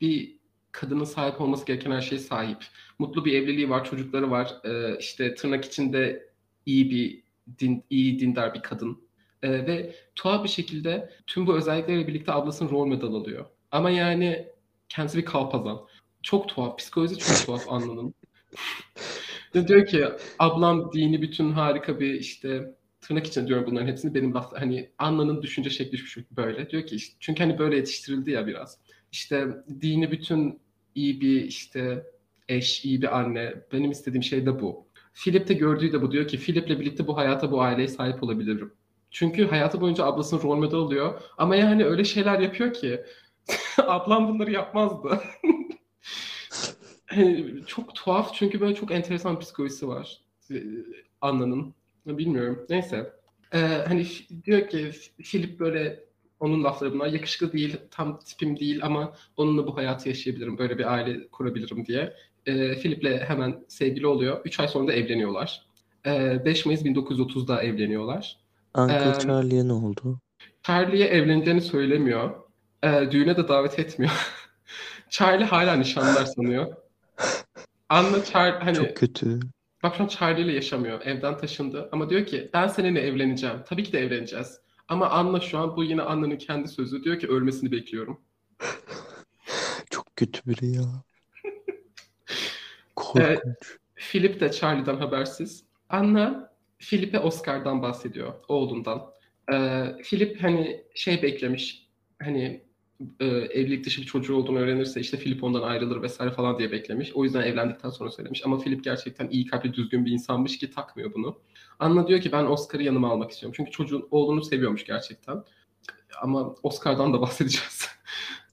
bir kadının sahip olması gereken her şeye sahip. Mutlu bir evliliği var, çocukları var. E, işte tırnak içinde iyi bir din, iyi dindar bir kadın e, ve tuhaf bir şekilde tüm bu özellikleriyle birlikte ablasının rol model alıyor. Ama yani kendisi bir kalpazan. Çok tuhaf. Psikolojisi çok tuhaf Anna'nın. diyor ki ablam dini bütün harika bir işte tırnak için diyorum bunların hepsini benim laf hani Anna'nın düşünce şekli şu böyle. Diyor ki işte, çünkü hani böyle yetiştirildi ya biraz. İşte dini bütün iyi bir işte eş, iyi bir anne. Benim istediğim şey de bu. Philip de gördüğü de bu. Diyor ki Philip'le birlikte bu hayata, bu aileye sahip olabilirim. Çünkü hayatı boyunca ablasının rol model oluyor. Ama yani öyle şeyler yapıyor ki ablam bunları yapmazdı. çok tuhaf çünkü böyle çok enteresan psikolojisi var e, Anna'nın. Bilmiyorum. Neyse. Ee, hani diyor ki Philip böyle onun lafları bunlar yakışıklı değil, tam tipim değil ama onunla bu hayatı yaşayabilirim, böyle bir aile kurabilirim diye. Ee, Philip'le hemen sevgili oluyor. 3 ay sonra da evleniyorlar. Ee, 5 Mayıs 1930'da evleniyorlar. Uncle ee, Charlie'ye ne oldu? Charlie'ye evleneceğini söylemiyor. Ee, düğüne de davet etmiyor. Charlie hala nişanlılar sanıyor. Anna Charlie hani Çok kötü. Bak şu an Charlie ile yaşamıyor. Evden taşındı. Ama diyor ki ben seninle evleneceğim. Tabii ki de evleneceğiz. Ama Anna şu an bu yine Anna'nın kendi sözü. Diyor ki ölmesini bekliyorum. Çok kötü biri ya. Korkunç. Ee, Philip de Charlie'den habersiz. Anna Philip'e Oscar'dan bahsediyor, oğlundan. Ee, Philip hani şey beklemiş, hani e, evlilik dışı bir çocuğu olduğunu öğrenirse işte Philip ondan ayrılır vesaire falan diye beklemiş. O yüzden evlendikten sonra söylemiş. Ama Philip gerçekten iyi kalpli, düzgün bir insanmış ki takmıyor bunu. Anna diyor ki ben Oscar'ı yanıma almak istiyorum. Çünkü çocuğun oğlunu seviyormuş gerçekten. Ama Oscar'dan da bahsedeceğiz.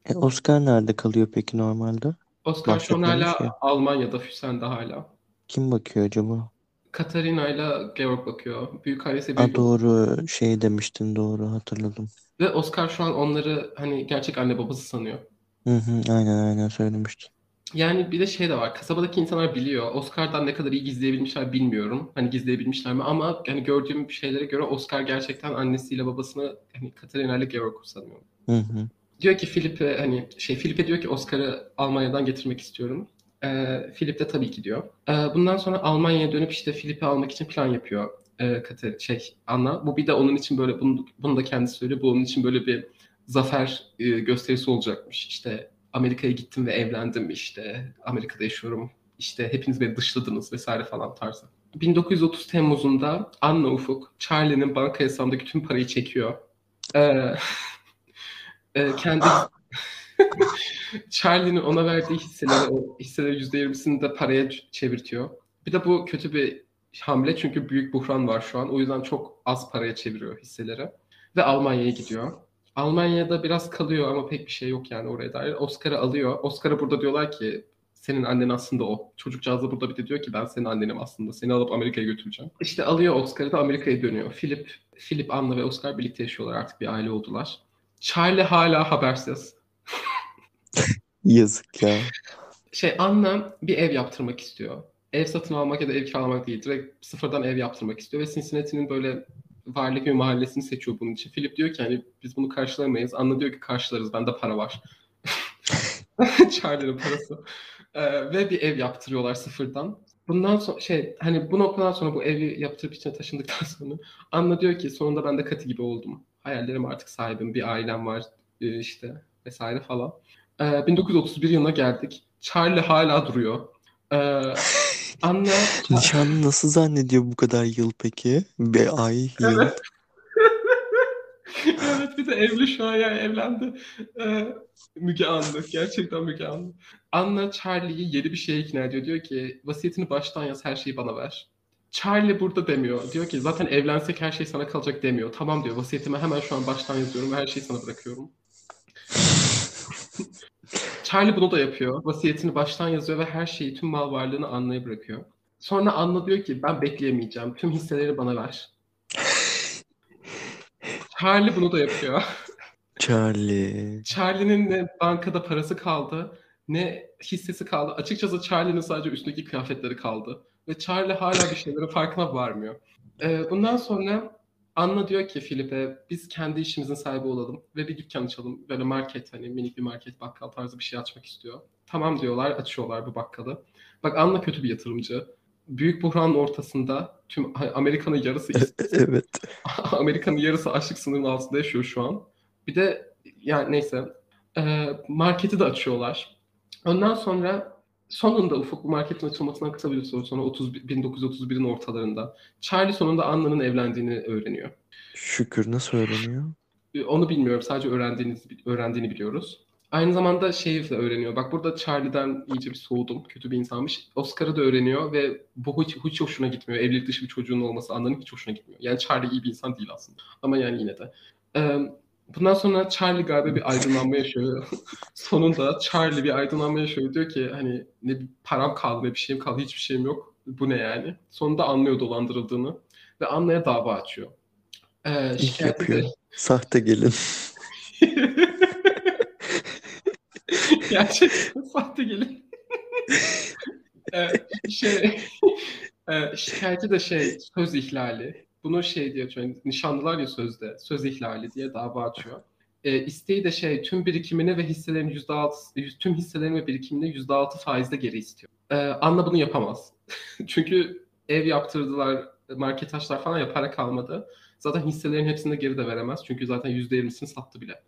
E, Oscar nerede kalıyor peki normalde? Oscar şu an hala ya. Almanya'da, Füsen'de hala. Kim bakıyor acaba? Katarina ile Georg bakıyor. Büyük ailesi büyük. A, doğru şey demiştin doğru hatırladım. Ve Oscar şu an onları hani gerçek anne babası sanıyor. Hı hı, aynen aynen söylemiştin. Yani bir de şey de var. Kasabadaki insanlar biliyor. Oscar'dan ne kadar iyi gizleyebilmişler bilmiyorum. Hani gizleyebilmişler mi ama hani gördüğüm şeylere göre Oscar gerçekten annesiyle babasını hani Katarina ile Georg sanıyor. Hı hı. Diyor ki Filip'e hani şey Filip'e diyor ki Oscar'ı Almanya'dan getirmek istiyorum. E, Philip de tabii ki diyor. E, bundan sonra Almanya'ya dönüp işte Philip'i almak için plan yapıyor e, Kater, şey Anna. Bu bir de onun için böyle bunu, bunu da kendisi söylüyor. Bu onun için böyle bir zafer e, gösterisi olacakmış. İşte Amerika'ya gittim ve evlendim işte. Amerika'da yaşıyorum. İşte hepiniz beni dışladınız vesaire falan tarzı. 1930 Temmuz'unda Anna Ufuk Charlie'nin banka hesabındaki tüm parayı çekiyor. Ee, e, kendi Charlie'nin ona verdiği hisseleri, o hisseleri %20'sini de paraya çevirtiyor. Bir de bu kötü bir hamle çünkü büyük buhran var şu an. O yüzden çok az paraya çeviriyor hisseleri. ve Almanya'ya gidiyor. Almanya'da biraz kalıyor ama pek bir şey yok yani oraya dair. Oscar'ı alıyor. Oscar'a burada diyorlar ki senin annen aslında o. Çocukcağız da burada bir de diyor ki ben senin annenim aslında. Seni alıp Amerika'ya götüreceğim. İşte alıyor Oscar'ı da Amerika'ya dönüyor. Philip, Philip, Anna ve Oscar birlikte yaşıyorlar artık bir aile oldular. Charlie hala habersiz. Yazık ya. Şey Anna bir ev yaptırmak istiyor. Ev satın almak ya da ev kiralamak değil. Direkt sıfırdan ev yaptırmak istiyor ve Cincinnati'nin böyle varlık bir mahallesini seçiyor bunun için. Philip diyor ki hani biz bunu karşılayamayız. Anna diyor ki karşılarız bende para var. Charlie'nin parası. Ee, ve bir ev yaptırıyorlar sıfırdan. Bundan sonra şey hani bu noktadan sonra bu evi yaptırıp içine taşındıktan sonra Anna diyor ki sonunda ben de Katı gibi oldum. Hayallerim artık sahibim. Bir ailem var e, işte vesaire falan. Ee, 1931 yılına geldik. Charlie hala duruyor. Ee, Anna Nişanlı nasıl zannediyor bu kadar yıl peki? Bir ay, yıl. evet bir de evli şu an yani evlendi. Ee, Müge Anlı. Gerçekten Müge Anlı. Anna Charlie'yi yeni bir şeye ikna ediyor. Diyor ki vasiyetini baştan yaz her şeyi bana ver. Charlie burada demiyor. Diyor ki zaten evlensek her şey sana kalacak demiyor. Tamam diyor vasiyetimi hemen şu an baştan yazıyorum ve her şeyi sana bırakıyorum. Charlie bunu da yapıyor. Vasiyetini baştan yazıyor ve her şeyi, tüm mal varlığını Anna'ya bırakıyor. Sonra Anna diyor ki ben bekleyemeyeceğim. Tüm hisseleri bana ver. Charlie bunu da yapıyor. Charlie. Charlie'nin ne bankada parası kaldı ne hissesi kaldı. Açıkçası Charlie'nin sadece üstündeki kıyafetleri kaldı. Ve Charlie hala bir şeylerin farkına varmıyor. Ee, bundan sonra Anna diyor ki Filip'e biz kendi işimizin sahibi olalım ve bir dükkan açalım. Böyle market hani minik bir market bakkal tarzı bir şey açmak istiyor. Tamam diyorlar açıyorlar bu bakkalı. Bak Anna kötü bir yatırımcı. Büyük buhranın ortasında tüm Amerika'nın yarısı Evet. Amerika'nın yarısı açlık sınırının altında yaşıyor şu an. Bir de yani neyse e, marketi de açıyorlar. Ondan sonra sonunda Ufuk bu marketin açılmasından kısa bir süre sonra 30, 1931'in ortalarında Charlie sonunda Anna'nın evlendiğini öğreniyor. Şükür nasıl öğreniyor? Onu bilmiyorum. Sadece öğrendiğiniz, öğrendiğini biliyoruz. Aynı zamanda şeyi de öğreniyor. Bak burada Charlie'den iyice bir soğudum. Kötü bir insanmış. Oscar'ı da öğreniyor ve bu hiç, hiç hoşuna gitmiyor. Evlilik dışı bir çocuğun olması Anna'nın hiç hoşuna gitmiyor. Yani Charlie iyi bir insan değil aslında. Ama yani yine de. Ee, bundan sonra Charlie galiba bir aydınlanma yaşıyor. Sonunda Charlie bir aydınlanma yaşıyor. Diyor ki hani ne bir param kaldı ne bir şeyim kaldı hiçbir şeyim yok. Bu ne yani? Sonunda anlıyor dolandırıldığını. Ve Anna'ya dava açıyor. Ee, yapıyor. Sahte gelin. Gerçekten sahte gelin. ee, şey, e, şikayeti de şey söz ihlali. Bunu şey diyor yani nişanlılar ya sözde söz ihlali diye dava açıyor. E, isteği de şey tüm birikimini ve hisselerin yüzde altı tüm hisselerin ve birikimini yüzde altı faizde geri istiyor. E, Anna bunu yapamaz. Çünkü ev yaptırdılar, market açtılar falan ya para kalmadı. Zaten hisselerin hepsini de geri de veremez. Çünkü zaten yüzde yirmisini sattı bile.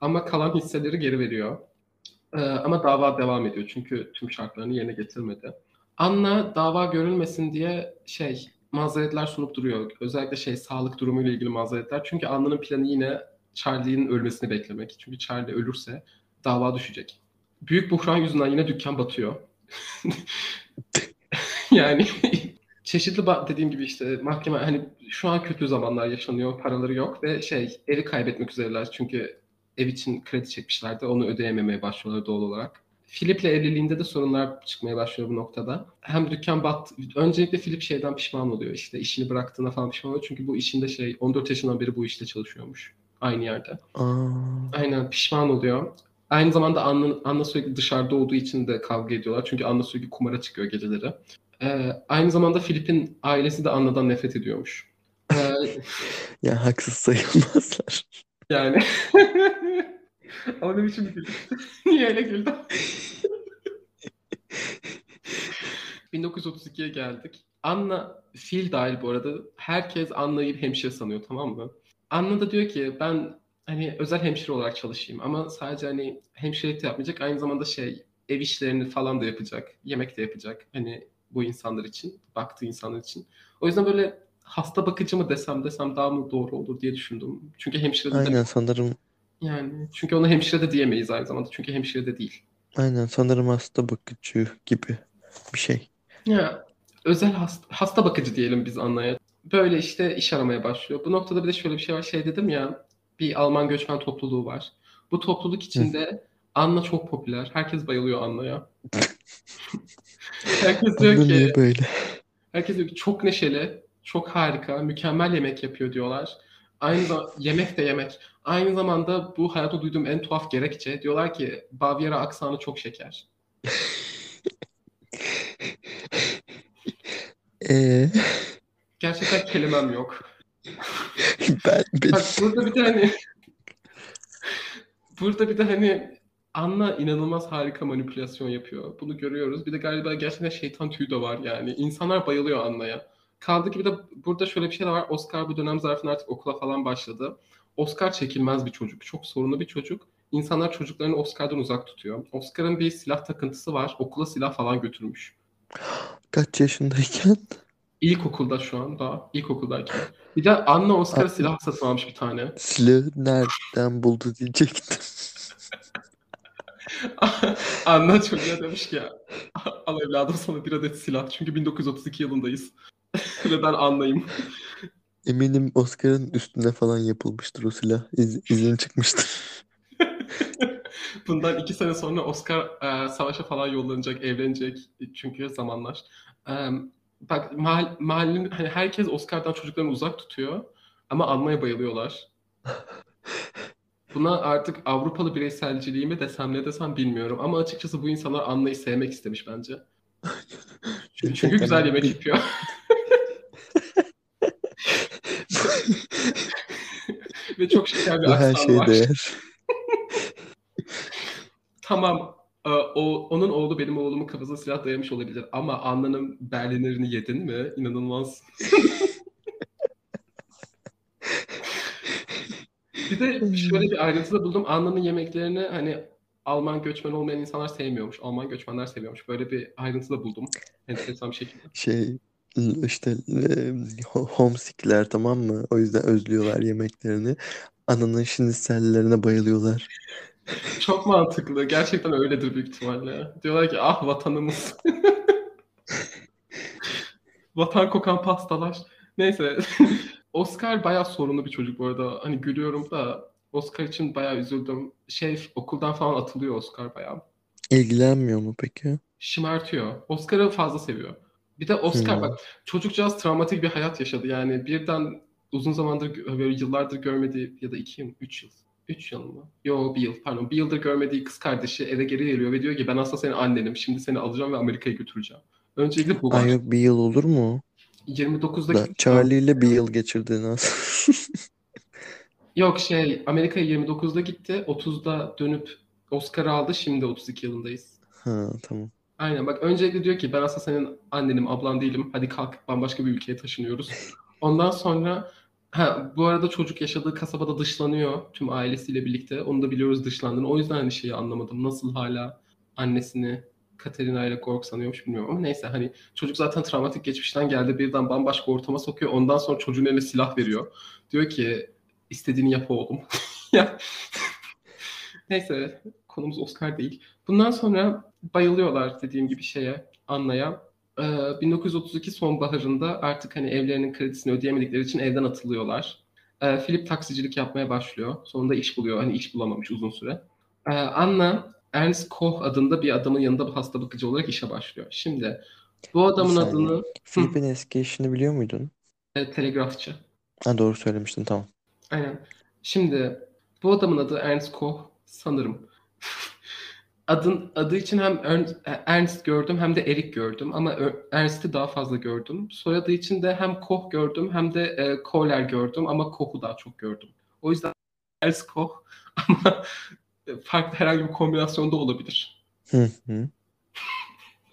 Ama kalan hisseleri geri veriyor. Ee, ama dava devam ediyor çünkü tüm şartlarını yerine getirmedi. Anna dava görülmesin diye şey mazeretler sunup duruyor. Özellikle şey sağlık durumuyla ilgili mazeretler. Çünkü Anna'nın planı yine Charlie'nin ölmesini beklemek. Çünkü Charlie ölürse dava düşecek. Büyük buhran yüzünden yine dükkan batıyor. yani çeşitli dediğim gibi işte mahkeme hani şu an kötü zamanlar yaşanıyor, paraları yok ve şey evi kaybetmek üzereler çünkü ev için kredi çekmişlerdi. Onu ödeyememeye başlıyorlar doğal olarak. Philip'le evliliğinde de sorunlar çıkmaya başlıyor bu noktada. Hem dükkan bat... Öncelikle Philip şeyden pişman oluyor işte işini bıraktığına falan pişman oluyor. Çünkü bu işinde şey 14 yaşından beri bu işte çalışıyormuş. Aynı yerde. Aa. Aynen pişman oluyor. Aynı zamanda Anna, Anna sürekli dışarıda olduğu için de kavga ediyorlar. Çünkü Anna sürekli kumara çıkıyor geceleri. Ee, aynı zamanda Philip'in ailesi de Anna'dan nefret ediyormuş. Ee, ya haksız sayılmazlar. Yani. Ama ne biçim güldün? Niye öyle güldün? 1932'ye geldik. Anna, Phil dahil bu arada herkes Anna'yı hemşire sanıyor tamam mı? Anna da diyor ki ben hani özel hemşire olarak çalışayım ama sadece hani hemşirelik de yapmayacak aynı zamanda şey ev işlerini falan da yapacak. Yemek de yapacak. Hani bu insanlar için, baktığı insanlar için. O yüzden böyle hasta bakıcı mı desem desem daha mı doğru olur diye düşündüm. Çünkü hemşire de Aynen de, sanırım. Yani çünkü ona hemşire de diyemeyiz aynı zamanda. Çünkü hemşire de değil. Aynen sanırım hasta bakıcı gibi bir şey. Ya özel hasta, hasta bakıcı diyelim biz Anna'ya. Böyle işte iş aramaya başlıyor. Bu noktada bir de şöyle bir şey var. Şey dedim ya bir Alman göçmen topluluğu var. Bu topluluk içinde Anna çok popüler. Herkes bayılıyor Anna'ya. herkes diyor Anne ki böyle? herkes diyor ki çok neşeli, çok harika, mükemmel yemek yapıyor diyorlar. Aynı zamanda yemek de yemek. Aynı zamanda bu hayatta duyduğum en tuhaf gerekçe diyorlar ki Bavyera aksanı çok şeker. Ee, Gerçekten kelimem yok. ben, ben Bak burada bir de hani burada bir de hani Anna inanılmaz harika manipülasyon yapıyor. Bunu görüyoruz. Bir de galiba gerçekten şeytan tüyü de var yani. İnsanlar bayılıyor Anna'ya. Kaldı ki bir de burada şöyle bir şey de var. Oscar bu dönem zarfında artık okula falan başladı. Oscar çekilmez bir çocuk. Çok sorunlu bir çocuk. İnsanlar çocuklarını Oscar'dan uzak tutuyor. Oscar'ın bir silah takıntısı var. Okula silah falan götürmüş. kaç yaşındayken İlkokulda şu an daha. İlkokuldayken. Bir de Anna Oscar'a silah satın almış bir tane. silahı nereden buldu diyecektim. Anna çocuğa demiş ki al evladım sana bir adet silah. Çünkü 1932 yılındayız. Ve ben Anna'yım. Eminim Oscar'ın üstüne falan yapılmıştır o silah. İz, izin çıkmıştır. Bundan iki sene sonra Oscar e, savaşa falan yollanacak, evlenecek. Çünkü zamanlar. E, bak mahall- mahallenin hani herkes Oscar'dan çocuklarını uzak tutuyor. Ama Anna'ya bayılıyorlar. Buna artık Avrupalı bireyselciliği mi desem ne desem bilmiyorum. Ama açıkçası bu insanlar Anna'yı sevmek istemiş bence. Çünkü, çünkü güzel yemek yapıyor. Ve çok şeker bir aksan şeye var. değer. Tamam. e, O, onun oğlu benim oğlumun kafasına silah dayamış olabilir. Ama Anna'nın Berliner'ini yedin mi? İnanılmaz. Bir de şöyle bir ayrıntı da buldum. Anna'nın yemeklerini hani Alman göçmen olmayan insanlar sevmiyormuş. Alman göçmenler seviyormuş. Böyle bir ayrıntı da buldum. Enteresan bir şekilde. Şey işte e, ho- homesickler tamam mı? O yüzden özlüyorlar yemeklerini. Ananın şinisellerine bayılıyorlar. Çok mantıklı. Gerçekten öyledir büyük ihtimalle. Diyorlar ki ah vatanımız. Vatan kokan pastalar. Neyse. Oscar bayağı sorunlu bir çocuk bu arada. Hani gülüyorum da Oscar için bayağı üzüldüm. Şey okuldan falan atılıyor Oscar bayağı. İlgilenmiyor mu peki? Şımartıyor. Oscar'ı fazla seviyor. Bir de Oscar Hmm. bak çocukcağız travmatik bir hayat yaşadı. Yani birden uzun zamandır böyle yıllardır görmediği ya da iki yıl, üç yıl. Üç yıl mı? Yo bir yıl pardon. Bir yıldır görmediği kız kardeşi eve geri geliyor ve diyor ki ben aslında senin annenim. Şimdi seni alacağım ve Amerika'ya götüreceğim. Öncelikle bu var. Ay yok bir yıl olur mu? 29'daki Da Charlie ile bir yıl geçirdin aslında. Yok şey Amerika'ya 29'da gitti. 30'da dönüp Oscar'ı aldı. Şimdi 32 yılındayız. Ha tamam. Aynen bak öncelikle diyor ki ben aslında senin annenim, ablan değilim. Hadi kalk bambaşka bir ülkeye taşınıyoruz. Ondan sonra ha, bu arada çocuk yaşadığı kasabada dışlanıyor tüm ailesiyle birlikte. Onu da biliyoruz dışlandığını. O yüzden hani şeyi anlamadım. Nasıl hala annesini Katerina ile Gorg sanıyormuş bilmiyorum ama neyse hani çocuk zaten travmatik geçmişten geldi birden bambaşka ortama sokuyor. Ondan sonra çocuğun eline silah veriyor. Diyor ki istediğini yap oğlum. Neyse konumuz Oscar değil. Bundan sonra bayılıyorlar dediğim gibi şeye, Anna'ya. Ee, 1932 sonbaharında artık hani evlerinin kredisini ödeyemedikleri için evden atılıyorlar. Ee, Philip taksicilik yapmaya başlıyor. Sonunda iş buluyor. Hani iş bulamamış uzun süre. Ee, Anna Ernst Koch adında bir adamın yanında hasta bakıcı olarak işe başlıyor. Şimdi bu adamın adını Filip'in eski eşini biliyor muydun? e, telegrafçı. Ha doğru söylemiştin tamam. Aynen. Şimdi bu adamın adı Ernst Koch sanırım. Adın adı için hem Ernst, gördüm hem de Erik gördüm ama Ernst'i daha fazla gördüm. Soyadı için de hem Koch gördüm hem de e, Kohler gördüm ama Koch'u daha çok gördüm. O yüzden Ernst Koch ama farklı herhangi bir kombinasyonda olabilir. Hı hı.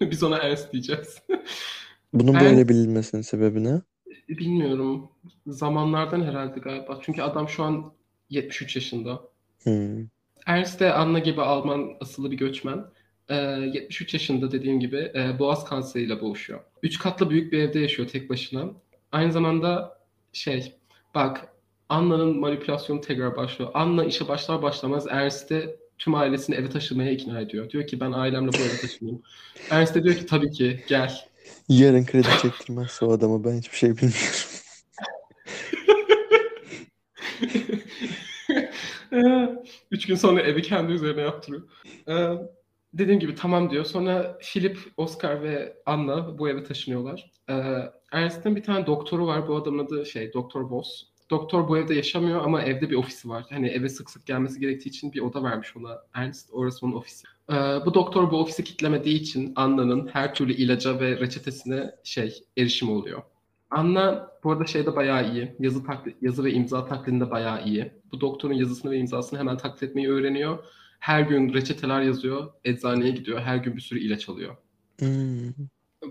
Biz ona Ernst diyeceğiz. Bunun Ernst- böyle bilinmesinin sebebi ne? Bilmiyorum. Zamanlardan herhalde galiba. Çünkü adam şu an 73 yaşında. Hı. Ernst de Anna gibi Alman asıllı bir göçmen. Ee, 73 yaşında dediğim gibi e, boğaz kanseriyle boğuşuyor. Üç katlı büyük bir evde yaşıyor tek başına. Aynı zamanda şey, bak Anna'nın manipülasyonu tekrar başlıyor. Anna işe başlar başlamaz Ernst'i tüm ailesini eve taşımaya ikna ediyor. Diyor ki ben ailemle bu eve taşınayım. Ernst de diyor ki tabii ki gel. Yarın kredi çektirmezse o adama ben hiçbir şey bilmiyorum. Üç gün sonra evi kendi üzerine yaptırıyor. Ee, dediğim gibi tamam diyor. Sonra Philip, Oscar ve Anna bu eve taşınıyorlar. Ee, Ernst'in bir tane doktoru var. Bu adamın adı şey Doktor Voss. Doktor bu evde yaşamıyor ama evde bir ofisi var. Hani eve sık sık gelmesi gerektiği için bir oda vermiş ona Ernst. Orası onun ofisi. Ee, bu doktor bu ofisi kitlemediği için Anna'nın her türlü ilaca ve reçetesine şey erişim oluyor. Anna bu arada şeyde bayağı iyi. Yazı taklit, yazı ve imza taklidinde bayağı iyi. Bu doktorun yazısını ve imzasını hemen taklit etmeyi öğreniyor. Her gün reçeteler yazıyor. Eczaneye gidiyor. Her gün bir sürü ilaç alıyor. Hmm.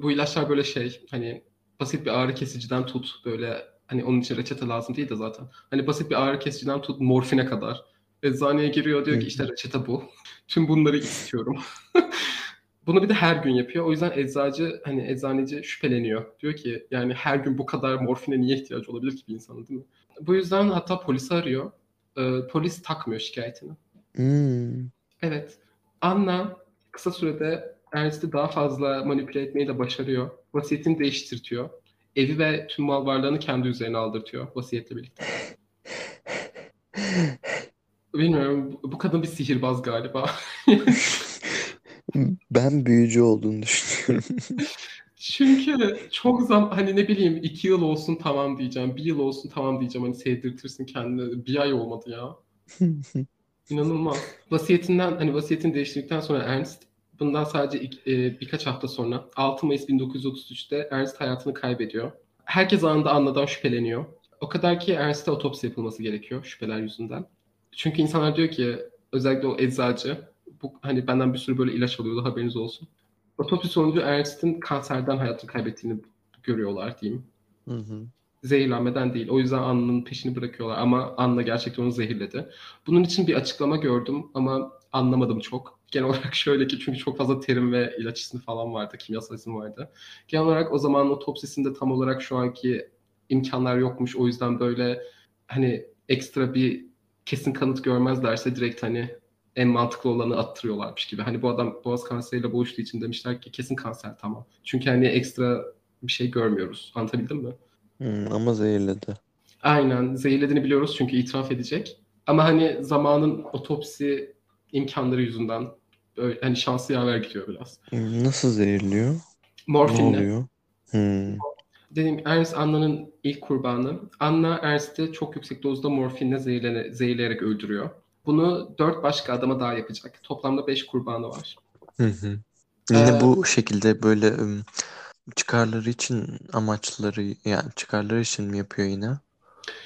Bu ilaçlar böyle şey hani basit bir ağrı kesiciden tut böyle hani onun için reçete lazım değil de zaten. Hani basit bir ağrı kesiciden tut morfine kadar. Eczaneye giriyor diyor ki işte reçete bu. Tüm bunları istiyorum. Bunu bir de her gün yapıyor. O yüzden eczacı hani eczaneci şüpheleniyor. Diyor ki yani her gün bu kadar morfine niye ihtiyacı olabilir ki bir insanın değil mi? Bu yüzden hatta polisi arıyor. Ee, polis takmıyor şikayetini. Hmm. Evet. Anna kısa sürede Ernst'i daha fazla manipüle etmeyi de başarıyor. Vasiyetini değiştirtiyor. Evi ve tüm mal varlığını kendi üzerine aldırtıyor vasiyetle birlikte. Bilmiyorum. Bu kadın bir sihirbaz galiba. Ben büyücü olduğunu düşünüyorum. Çünkü çok zam hani ne bileyim iki yıl olsun tamam diyeceğim. Bir yıl olsun tamam diyeceğim. Hani sevdirtirsin kendini. Bir ay olmadı ya. İnanılmaz. Vasiyetinden hani vasiyetini değiştirdikten sonra Ernst bundan sadece ilk- e, birkaç hafta sonra 6 Mayıs 1933'te Ernst hayatını kaybediyor. Herkes anında Anna'dan şüpheleniyor. O kadar ki Ernst'e otopsi yapılması gerekiyor şüpheler yüzünden. Çünkü insanlar diyor ki özellikle o eczacı bu hani benden bir sürü böyle ilaç alıyordu haberiniz olsun. Otopsi sonucu Ernst'in kanserden hayatını kaybettiğini görüyorlar diyeyim. Hı hı. Zehirlenmeden değil. O yüzden Anna'nın peşini bırakıyorlar ama Anna gerçekten onu zehirledi. Bunun için bir açıklama gördüm ama anlamadım çok. Genel olarak şöyle ki çünkü çok fazla terim ve ilaç ismi falan vardı, kimyasal isim vardı. Genel olarak o zaman otopsisinde tam olarak şu anki imkanlar yokmuş. O yüzden böyle hani ekstra bir kesin kanıt görmezlerse direkt hani en mantıklı olanı attırıyorlarmış gibi. Hani bu adam boğaz kanseriyle boğuştuğu için demişler ki kesin kanser tamam. Çünkü hani ekstra bir şey görmüyoruz. Anlatabildim mi? Hmm, ama zehirledi. Aynen zehirlediğini biliyoruz çünkü itiraf edecek. Ama hani zamanın otopsi imkanları yüzünden böyle hani şansı yaver gidiyor biraz. Hmm, Nasıl zehirliyor? Ne Morfinle. oluyor? Hmm. Dediğim Ernst Anna'nın ilk kurbanı. Anna Ernst'i çok yüksek dozda morfinle zehirlene, zehirleyerek öldürüyor. Bunu dört başka adama daha yapacak. Toplamda beş kurbanı var. Hı hı. Yine Ee, bu şekilde böyle çıkarları için amaçları yani çıkarları için mi yapıyor yine?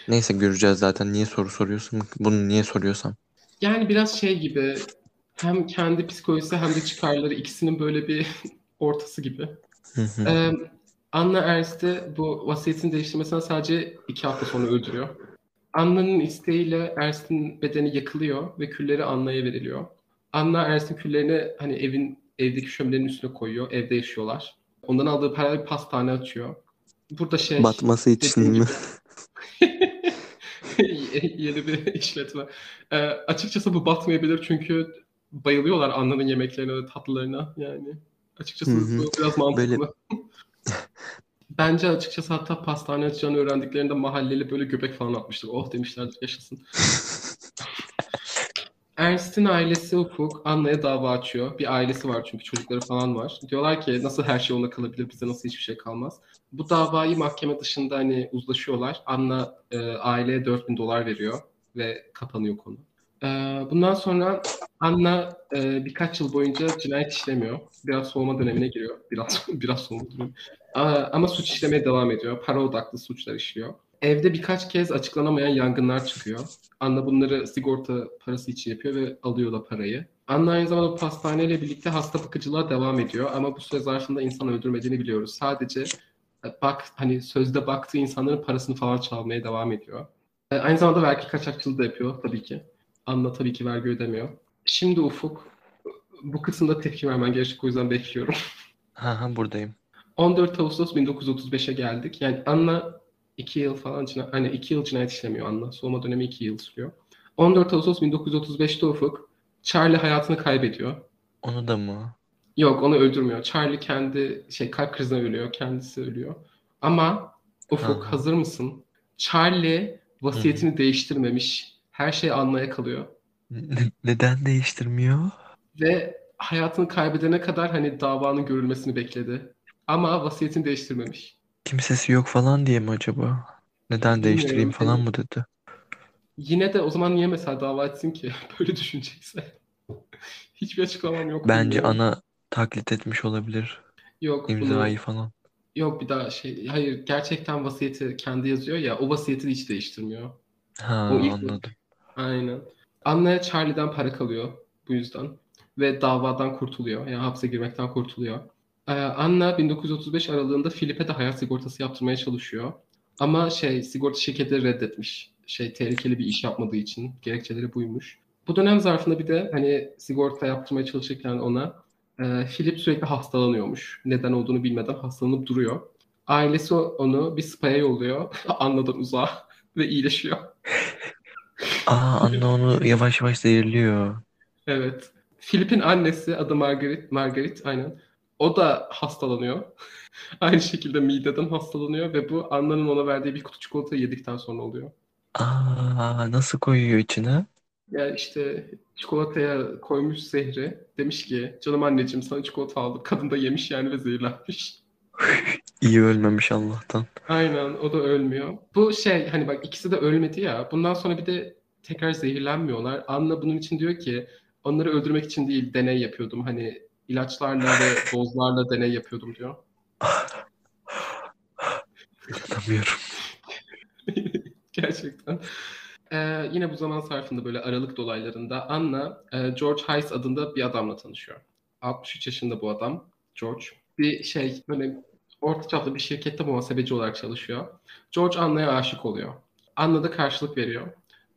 Neyse göreceğiz zaten. Niye soru soruyorsun? Bunu niye soruyorsam. Yani biraz şey gibi hem kendi psikolojisi hem de çıkarları ikisinin böyle bir ortası gibi. Hı hı. Ee, Anna Ernst'i bu vasiyetini değiştirmesine sadece iki hafta sonra öldürüyor. Anna'nın isteğiyle Ernst'in bedeni yakılıyor ve külleri Anna'ya veriliyor. Anna Ernst'in küllerini hani evin evdeki şöminenin üstüne koyuyor. Evde yaşıyorlar. Ondan aldığı parayla bir pastane açıyor. Burada şey Batması için mi? Yeni bir işletme. Ee, açıkçası bu batmayabilir çünkü bayılıyorlar Anna'nın yemeklerine ve tatlılarına yani. Açıkçası Hı hı. bu biraz mantıklı. Böyle- Bence açıkçası hatta pastane açacağını öğrendiklerinde mahalleli böyle göbek falan atmıştır. Oh demişlerdir yaşasın. Ernst'in ailesi Ufuk Anna'ya dava açıyor. Bir ailesi var çünkü çocukları falan var. Diyorlar ki nasıl her şey ona kalabilir bize nasıl hiçbir şey kalmaz. Bu davayı mahkeme dışında hani uzlaşıyorlar. Anna e, aileye 4000 dolar veriyor ve kapanıyor konu. E, bundan sonra Anna e, birkaç yıl boyunca cinayet işlemiyor. Biraz soğuma dönemine giriyor. Biraz biraz soğuma dönemi. Ama suç işlemeye devam ediyor. Para odaklı suçlar işliyor. Evde birkaç kez açıklanamayan yangınlar çıkıyor. Anna bunları sigorta parası için yapıyor ve alıyor da parayı. Anna aynı zamanda pastaneyle birlikte hasta bakıcılığa devam ediyor ama bu süre zarfında insan öldürmediğini biliyoruz. Sadece e, bak hani sözde baktığı insanların parasını falan çalmaya devam ediyor. E, Aynı zamanda vergi kaçakçılığı da yapıyor tabii ki. Anna tabii ki vergi ödemiyor. Şimdi Ufuk bu kısımda tepki vermen gerekecek o yüzden bekliyorum. Ha ha buradayım. 14 Ağustos 1935'e geldik. Yani Anna 2 yıl falan cina- hani 2 yıl cinayet işlemiyor Anna. Soğuma dönemi 2 yıl sürüyor. 14 Ağustos 1935'te Ufuk Charlie hayatını kaybediyor. Onu da mı? Yok onu öldürmüyor. Charlie kendi şey kalp krizinden ölüyor. Kendisi ölüyor. Ama Ufuk Aha. hazır mısın? Charlie vasiyetini değiştirmemiş. Her şey Anna'ya kalıyor. Ne- neden değiştirmiyor? Ve hayatını kaybedene kadar hani davanın görülmesini bekledi. Ama vasiyetini değiştirmemiş. Kimsesi yok falan diye mi acaba? Neden değiştireyim Bilmiyorum. falan Hani mı dedi? yine de o zaman niye mesela dava etsin ki? Böyle düşünecekse. Hiçbir açıklamam yok Bence bilmiyorum. ana taklit etmiş olabilir. Yok bunu İmzayı falan. yok bir daha şey hayır gerçekten vasiyeti kendi yazıyor ya o vasiyeti hiç değiştirmiyor. Ha O ilk anladım. Aynen. Anna'ya Charlie'den para kalıyor bu yüzden ve davadan kurtuluyor. Yani hapse girmekten kurtuluyor. Ee, Anna 1935 aralığında Philip'e de hayat sigortası yaptırmaya çalışıyor. Ama şey sigorta şirketi reddetmiş. Şey tehlikeli bir iş yapmadığı için gerekçeleri buymuş. Bu dönem zarfında bir de hani sigorta yaptırmaya çalışırken ona e, Philip sürekli hastalanıyormuş. Neden olduğunu bilmeden hastalanıp duruyor. Ailesi onu bir spa'ya yolluyor. Anna'dan uzağa ve iyileşiyor. Aa anne onu yavaş yavaş zehirliyor. Evet. Philip'in annesi adı Margaret. Margaret aynen. O da hastalanıyor. Aynı şekilde mideden hastalanıyor ve bu Anna'nın ona verdiği bir kutu çikolata yedikten sonra oluyor. Aa nasıl koyuyor içine? Yani işte çikolataya koymuş zehri. Demiş ki canım anneciğim sana çikolata aldım. Kadın da yemiş yani ve zehirlenmiş. İyi ölmemiş Allah'tan. Aynen o da ölmüyor. Bu şey hani bak ikisi de ölmedi ya. Bundan sonra bir de tekrar zehirlenmiyorlar. Anna bunun için diyor ki onları öldürmek için değil deney yapıyordum. Hani ilaçlarla ve dozlarla deney yapıyordum diyor. İnanamıyorum. Gerçekten. Ee, yine bu zaman zarfında böyle Aralık dolaylarında Anna e, George Hayes adında bir adamla tanışıyor. 63 yaşında bu adam George. Bir şey böyle orta çaplı bir şirkette muhasebeci olarak çalışıyor. George Anna'ya aşık oluyor. Anna da karşılık veriyor.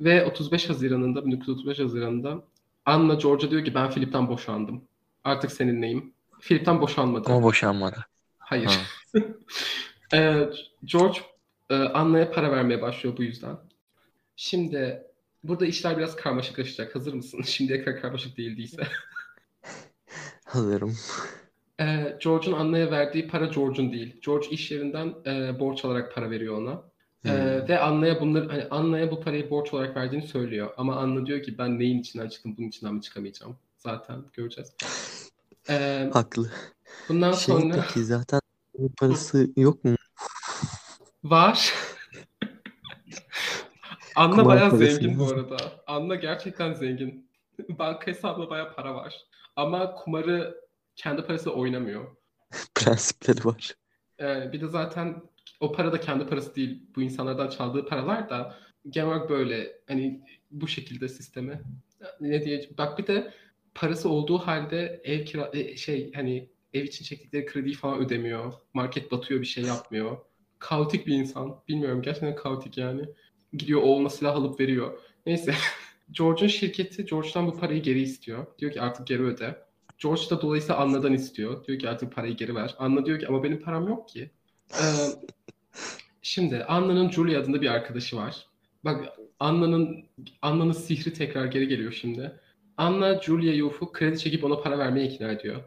Ve 35 Haziran'ında 1935 Haziran'ında Anna George'a diyor ki ben Philip'ten boşandım. Artık seninleyim. Philip'ten boşanmadı. Ama boşanmadı. Hayır. Ha. Ee, George e, Anna'ya para vermeye başlıyor bu yüzden. Şimdi burada işler biraz karmaşıklaşacak. Hazır mısın? Şimdiye kadar karmaşık değildiyse. Hazırım. Ee, George'un Anna'ya verdiği para George'un değil. George iş yerinden e, borç alarak para veriyor ona. Ee, Hmm. ve Anna'ya bunları hani Anna'ya bu parayı borç olarak verdiğini söylüyor. Ama Anna diyor ki ben neyin içinden çıktım bunun içinden mi çıkamayacağım. Zaten göreceğiz. Ee, Haklı. bundan Şey sonra peki zaten parası yok mu? var. Anna Kumar bayağı parası zengin bu arada. Anna gerçekten zengin. Banka hesabında bayağı para var. Ama kumarı kendi parası oynamıyor. Prensipleri var. Ee, bir de zaten o para da kendi parası değil. Bu insanlardan çaldığı paralar da genel olarak böyle hani bu şekilde sistemi. Ne diyeceğim? Bak bir de parası olduğu halde ev kira e, şey hani ev için çektikleri krediyi falan ödemiyor. Market batıyor bir şey yapmıyor. Kaotik bir insan. Bilmiyorum gerçekten kaotik yani. Gidiyor oğluna silah alıp veriyor. Neyse. George'un şirketi George'dan bu parayı geri istiyor. Diyor ki artık geri öde. George da dolayısıyla Anna'dan istiyor. Diyor ki artık parayı geri ver. Anna diyor ki ama benim param yok ki. Ee, şimdi Anna'nın Julie adında bir arkadaşı var. Bak Anna'nın Anna'nın sihri tekrar geri geliyor şimdi. Anna Julia'yı ufuk kredi çekip ona para vermeye ikna ediyor.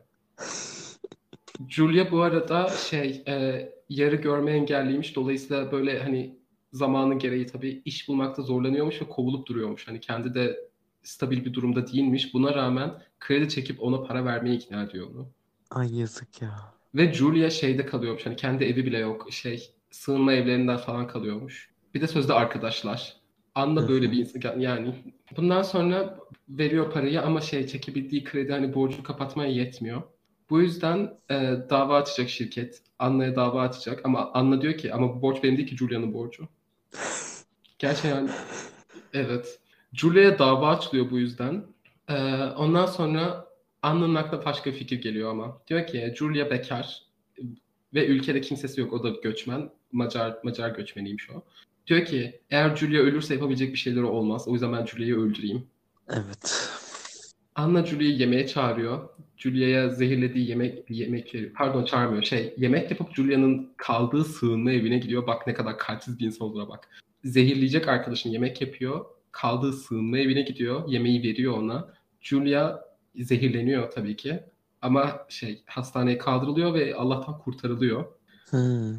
Julia bu arada şey e, yarı görme engelliymiş. Dolayısıyla böyle hani zamanı gereği tabii iş bulmakta zorlanıyormuş ve kovulup duruyormuş. Hani kendi de stabil bir durumda değilmiş. Buna rağmen kredi çekip ona para vermeye ikna ediyor onu. Ay yazık ya. Ve Julia şeyde kalıyormuş. Hani kendi evi bile yok. Şey sığınma evlerinden falan kalıyormuş. Bir de sözde arkadaşlar. Anla böyle bir insan yani. Bundan sonra veriyor parayı ama şey çekebildiği kredi hani borcu kapatmaya yetmiyor. Bu yüzden e, dava açacak şirket. Anna'ya dava açacak ama Anna diyor ki ama bu borç benim değil ki Julia'nın borcu. Gerçekten evet. Julia'ya dava açılıyor bu yüzden. E, ondan sonra Anna'nın aklına başka bir fikir geliyor ama. Diyor ki Julia bekar ve ülkede kimsesi yok. O da göçmen. Macar Macar göçmeniymiş o. Diyor ki eğer Julia ölürse yapabilecek bir şeyleri olmaz. O yüzden ben Julia'yı öldüreyim. Evet. Anna Julia'yı yemeğe çağırıyor. Julia'ya zehirlediği yemek yemek pardon çağırmıyor. Şey yemek yapıp Julia'nın kaldığı sığınma evine gidiyor. Bak ne kadar kalpsiz bir insan olduğuna bak. Zehirleyecek arkadaşın yemek yapıyor. Kaldığı sığınma evine gidiyor. Yemeği veriyor ona. Julia zehirleniyor tabii ki. Ama şey hastaneye kaldırılıyor ve Allah'tan kurtarılıyor. Hmm.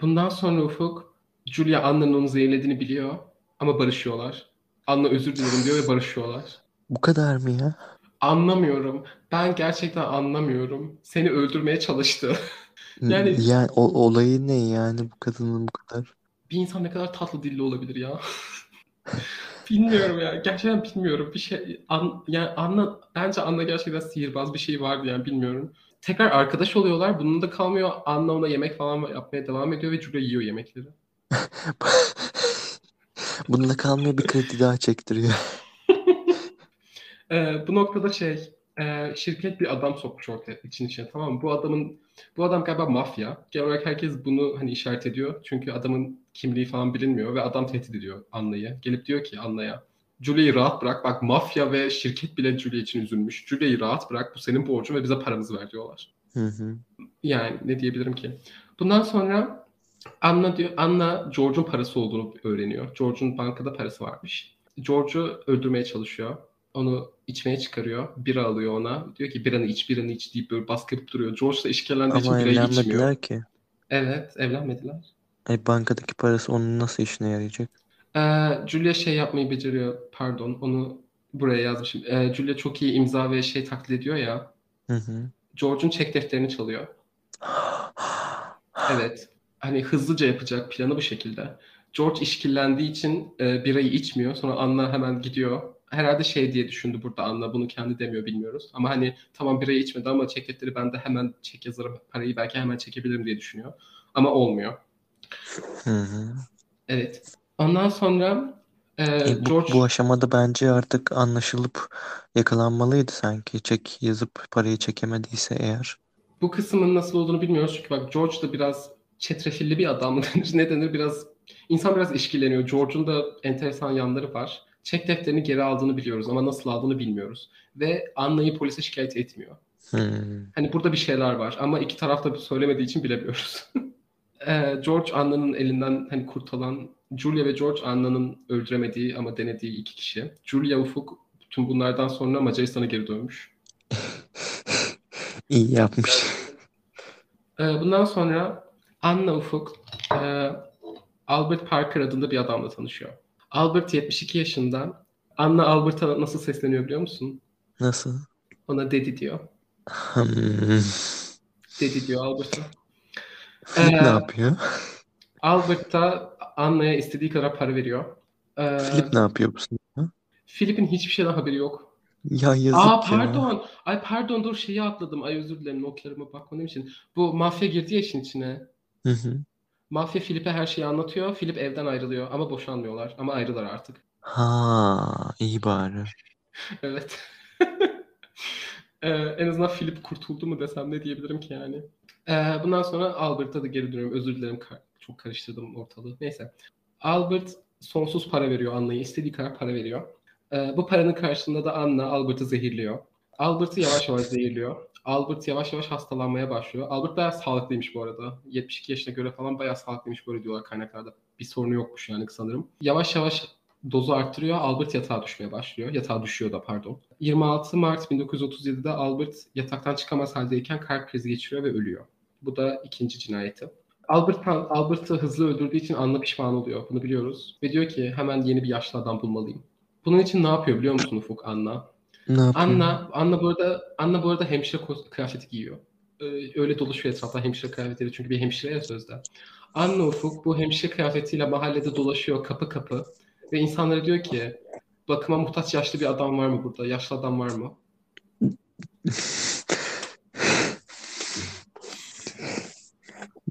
Bundan sonra Ufuk Julia Anna'nın onu zehirlediğini biliyor ama barışıyorlar. Anna özür dilerim diyor ve barışıyorlar. Bu kadar mı ya? Anlamıyorum. Ben gerçekten anlamıyorum. Seni öldürmeye çalıştı. Yani Yani o, olayı ne yani bu kadının bu kadar? bir insan ne kadar tatlı dilli olabilir ya. Bilmiyorum ya. Gerçekten bilmiyorum. Bir şey an, yani Anna bence Anna gerçekten sihirbaz bir şey vardı yani bilmiyorum. Tekrar arkadaş oluyorlar. Bunun da kalmıyor. Anna ona yemek falan yapmaya devam ediyor ve Julia yiyor yemekleri. Bununla kalmıyor bir kredi daha çektiriyor. Ee, bu noktada şey e, şirket bir adam sokmuş ortaya için içine tamam mı? Bu adamın bu adam galiba mafya. Genel olarak herkes bunu hani işaret ediyor. Çünkü adamın kimliği falan bilinmiyor ve adam tehdit ediyor Anna'yı. Gelip diyor ki Anna'ya Julia'yı rahat bırak. Bak mafya ve şirket bile Julia için üzülmüş. Julia'yı rahat bırak. Bu senin borcun ve bize paramızı ver diyorlar. Hı hı. Yani ne diyebilirim ki? Bundan sonra Anna diyor Anna George'un parası olduğunu öğreniyor. George'un bankada parası varmış. George'u öldürmeye çalışıyor. Onu içmeye çıkarıyor. Bira alıyor ona. Diyor ki biranı iç, biranı iç deyip böyle baskı duruyor. George da işkillendiği için Ama birayı içmiyor. evlenmediler ki. Evet, evlenmediler. E, bankadaki parası onun nasıl işine yarayacak? Ee, Julia şey yapmayı beceriyor. Pardon, onu buraya yazmışım. Ee, Julia çok iyi imza ve şey taklit ediyor ya. Hı hı. George'un çek defterini çalıyor. Evet. Hani hızlıca yapacak planı bu şekilde. George işkillendiği için e, birayı içmiyor. Sonra Anna hemen gidiyor. Herhalde şey diye düşündü burada Anna. Bunu kendi demiyor bilmiyoruz. Ama hani tamam birayı içmedi ama çek defteri ben de hemen çek yazarım. Parayı belki hemen çekebilirim diye düşünüyor. Ama olmuyor. Hı hı. Evet. Ondan sonra e, E, bu, George bu aşamada bence artık anlaşılıp yakalanmalıydı sanki. Çek yazıp parayı çekemediyse eğer. bu kısmın nasıl olduğunu bilmiyoruz. Çünkü bak George da biraz çetrefilli bir adam mı denir? Ne denir? Biraz insan biraz işkilleniyor. George'un da enteresan yanları var. Çek defterini geri aldığını biliyoruz ama nasıl aldığını bilmiyoruz. Ve Anna'yı polise şikayet etmiyor. Hmm. Hani burada bir şeyler var ama iki taraf da söylemediği için bilemiyoruz. Ee, George Anna'nın elinden hani kurtulan Julia ve George Anna'nın öldüremediği ama denediği iki kişi. Julia Ufuk tüm bunlardan sonra Macaristan'a geri dönmüş. İyi yapmış. Ee, bundan sonra Anna Ufuk e, Albert Parker adında bir adamla tanışıyor. Albert 72 yaşında. Anna Albert'a nasıl sesleniyor biliyor musun? Nasıl? Ona dedi diyor. Hmm. Dedi diyor Albert'a. Ee, ne yapıyor? Albert da Anna'ya istediği kadar para veriyor. Ee, Philip ne yapıyor bu sırada? Philip'in hiçbir şeyden haberi yok. Ya yazık Aa ya. pardon. Ay pardon dur şeyi atladım. Ay özür dilerim notlarıma bakmadığım için. Bu mafya girdi ya işin içine. Hı hı. Mafya Philip'e her şeyi anlatıyor. Philip evden ayrılıyor ama boşanmıyorlar. Ama ayrılar artık. Ha, iyi bari. Evet. Ee, en azından Philip kurtuldu mu desem ne diyebilirim ki yani. Ee, bundan sonra Albert'a da geri dönüyorum. Özür dilerim çok karıştırdım ortalığı. Neyse. Albert sonsuz para veriyor Anna'ya. istediği kadar para veriyor. Ee, bu paranın karşılığında da Anna Albert'ı zehirliyor. Albert'ı yavaş yavaş zehirliyor. Albert yavaş yavaş hastalanmaya başlıyor. Albert bayağı sağlıklıymış bu arada. 72 yaşına göre falan bayağı sağlıklıymış böyle diyorlar kaynaklarda. Bir sorunu yokmuş yani sanırım. Yavaş yavaş dozu arttırıyor. Albert yatağa düşmeye başlıyor. Yatağa düşüyor da pardon. 26 Mart 1937'de Albert yataktan çıkamaz haldeyken kalp krizi geçiriyor ve ölüyor. Bu da ikinci cinayeti. Albert Albert'ı hızlı öldürdüğü için Anna pişman oluyor. Bunu biliyoruz. Ve diyor ki hemen yeni bir yaşlı adam bulmalıyım. Bunun için ne yapıyor biliyor musun Ufuk Anna? Ne? Anna, Anna bu arada, Anna bu arada hemşire kıyafeti giyiyor. Ee, öyle dolaşıyor etrafta hemşire kıyafetiyle çünkü bir hemşire ya sözde. Anna Ufuk bu hemşire kıyafetiyle mahallede dolaşıyor kapı kapı ve insanlara diyor ki bakıma muhtaç yaşlı bir adam var mı burada? Yaşlı adam var mı?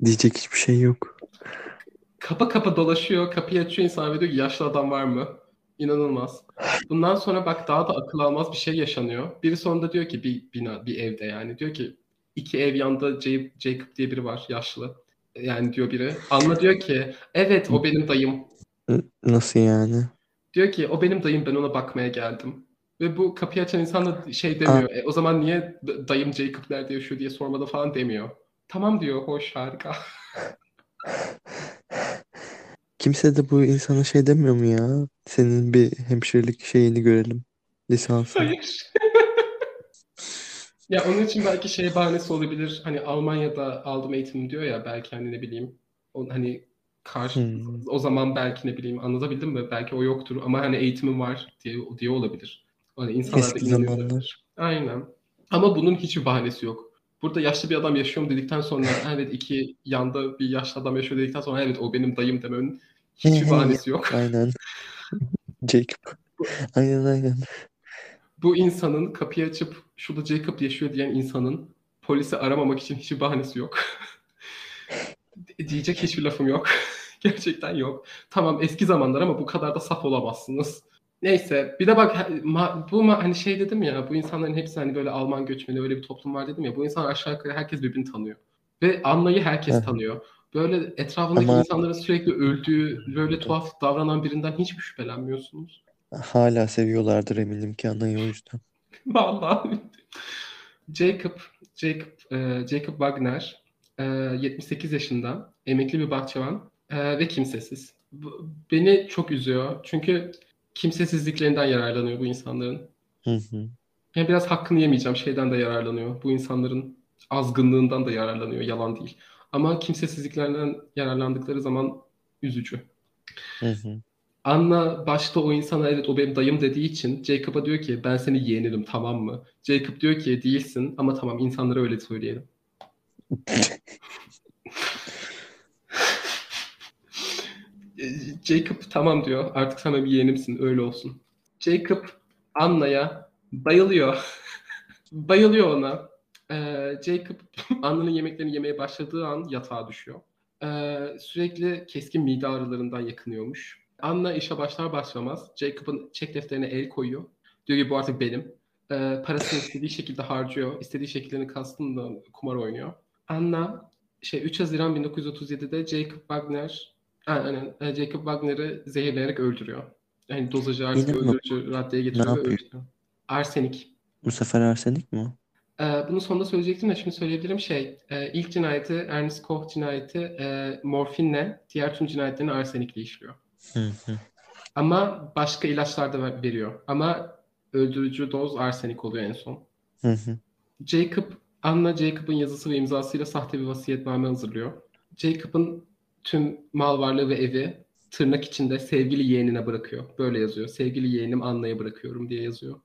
Diyecek hiçbir şey yok. Kapı kapı dolaşıyor, kapıyı açıyor insan ve diyor ki yaşlı adam var mı? İnanılmaz. Bundan sonra bak daha da akıl almaz bir şey yaşanıyor. Biri sonunda diyor ki bir bina, bir evde yani diyor ki iki ev yanında J- Jacob diye biri var yaşlı. Yani diyor biri. Anna diyor ki evet o benim dayım. Nasıl yani? Diyor ki o benim dayım ben ona bakmaya geldim. Ve bu kapıyı açan insan da şey demiyor. "E, o zaman niye dayım Jacob nerede yaşıyor diye sormadı falan demiyor. Tamam diyor hoş harika. Kimse de bu insana şey demiyor mu ya? Senin bir hemşirelik şeyini görelim. Lisansını. Hayır. Ya onun için belki şey bahanesi olabilir. Hani Almanya'da aldım eğitim diyor ya belki hani ne bileyim. O, hani karşı Hmm. o zaman belki ne bileyim anlatabildim mi? Belki o yoktur ama hani eğitimim var diye diye olabilir. Hani insanlar da Eski inanıyor zamanlar. olabilir. Aynen. Ama bunun hiçbir bahanesi yok. Burada yaşlı bir adam yaşıyor mu dedikten sonra evet iki yanda bir yaşlı adam yaşıyor dedikten sonra evet o benim dayım demenin hiçbir bahanesi yok. Aynen. Jacob. Aynen aynen. Bu insanın kapıyı açıp şurada Jacob yaşıyor diyen insanın polisi aramamak için hiçbir bahanesi yok. Diyecek hiçbir lafım yok. Gerçekten yok. Tamam eski zamanlar ama bu kadar da saf olamazsınız. Neyse bir de bak bu hani şey dedim ya bu insanların hepsi hani böyle Alman göçmeni öyle bir toplum var dedim ya bu insanlar aşağı yukarı herkes birbirini tanıyor. Ve Anna'yı herkes tanıyor. Böyle etrafındaki Ama- insanların sürekli öldüğü, böyle tuhaf davranan birinden hiç mi şüphelenmiyorsunuz? Hala seviyorlardır eminim ki anayı o yüzden. Vallahi. Jacob, Jacob, e, Jacob Wagner, e, 78 yaşında, emekli bir bahçıvan e, ve kimsesiz. Bu- beni çok üzüyor çünkü kimsesizliklerinden yararlanıyor bu insanların. Hı hı. Yani biraz hakkını yemeyeceğim şeyden de yararlanıyor. Bu insanların azgınlığından da yararlanıyor, yalan değil. Ama kimsesizliklerinden yararlandıkları zaman üzücü. Hı hı. Anna başta o insana evet o benim dayım dediği için Jacob'a diyor ki ben seni yeğenirim tamam mı? Jacob diyor ki değilsin ama tamam insanlara öyle söyleyelim. Jacob tamam diyor artık sana bir yeğenimsin öyle olsun. Jacob Anna'ya bayılıyor. bayılıyor ona. Ee, Jacob Anna'nın yemeklerini yemeye başladığı an yatağa düşüyor. Ee, sürekli keskin mide ağrılarından yakınıyormuş. Anna işe başlar başlamaz Jacob'ın çek defterine el koyuyor. Diyor ki bu artık benim. Ee, parasını istediği şekilde harcıyor. İstediği şekillerini kastım da kumar oynuyor. Anna şey 3 Haziran 1937'de Jacob Wagner e, Jacob Wagner'ı zehirleyerek öldürüyor. Yani dozajı artık öldürücü raddeye getiriyor ve yapıyor? öldürüyor. Arsenik. Bu sefer arsenik mi Ee, bunu sonunda söyleyecektim de şimdi söyleyebilirim şey. e, ilk cinayeti Ernest Koch cinayeti e, morfinle, diğer tüm cinayetlerini arsenikle işliyor. Hı hı. Ama başka ilaçlar da ver- veriyor. Ama öldürücü doz arsenik oluyor en son. Hı hı. Jacob, Anna Jacob'ın yazısı ve imzasıyla sahte bir vasiyetname hazırlıyor. Jacob'ın tüm mal varlığı ve evi tırnak içinde sevgili yeğenine bırakıyor. Böyle yazıyor. Sevgili yeğenim Anna'ya bırakıyorum diye yazıyor.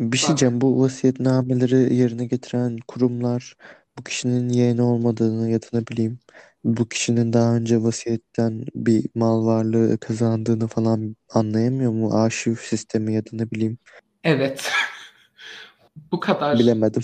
Bir şey Bak. diyeceğim. Bu vasiyetnameleri yerine getiren kurumlar bu kişinin yeğeni olmadığını ya da ne bileyim bu kişinin daha önce vasiyetten bir mal varlığı kazandığını falan anlayamıyor mu? Arşiv sistemi ya da ne bileyim. Evet. Bu kadar Bilemedim.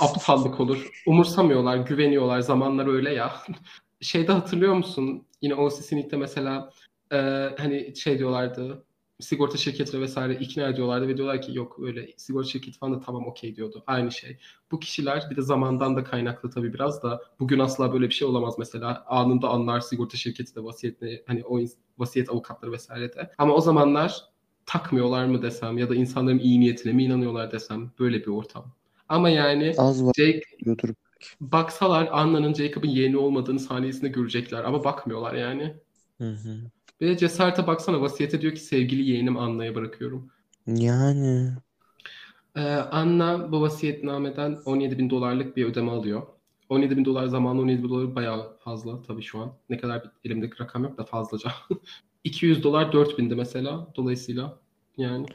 aptallık olur. Umursamıyorlar, güveniyorlar. Zamanlar öyle ya. Şeyde hatırlıyor musun? Yine o Sinik'te mesela e, hani şey diyorlardı. Sigorta şirketleri vesaire ikna ediyorlardı ve diyorlar ki yok öyle sigorta şirketi falan da tamam okey diyordu. Aynı şey. Bu kişiler bir de zamandan da kaynaklı tabii biraz da bugün asla böyle bir şey olamaz mesela. Anında anlar sigorta şirketi de vasiyetle hani o vasiyet avukatları vesaire de. Ama o zamanlar takmıyorlar mı desem ya da insanların iyi niyetine mi inanıyorlar desem böyle bir ortam. Ama yani Az var Jake diyordur. baksalar Anna'nın Jacob'ın yeğeni olmadığını saniyesinde görecekler ama bakmıyorlar yani. Hı hı. Bir de cesarete baksana vasiyete diyor ki sevgili yeğenim Anna'ya bırakıyorum. Yani Ee, Anna bu vasiyetnameden 17 bin dolarlık bir ödeme alıyor. 17 bin dolar zamanla 17 bin dolar bayağı fazla tabii şu an. Ne kadar bir elimdeki rakam yok da fazlaca. 200 dolar 4 bindi mesela dolayısıyla yani.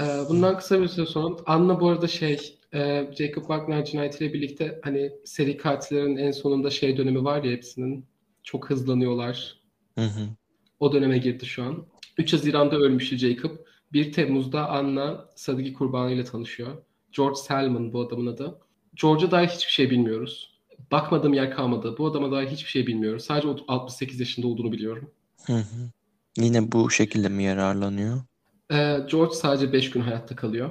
Ee, bundan kısa bir süre sonra Anna bu arada şey e, Jacob Wagner cinayetiyle birlikte hani seri katillerin en sonunda şey dönemi var ya hepsinin çok hızlanıyorlar. hı hı. O döneme girdi şu an. 3 Haziran'da ölmüştü Jacob. 1 Temmuz'da Anna Sadiki kurbanıyla tanışıyor. George Salmon bu adamın adı. George'a dair hiçbir şey bilmiyoruz. Bakmadığım yer kalmadı. Bu adama dair hiçbir şey bilmiyoruz. Sadece o 68 yaşında olduğunu biliyorum. Hı hı. Yine bu şekilde mi yararlanıyor? Ee, George sadece 5 gün hayatta kalıyor.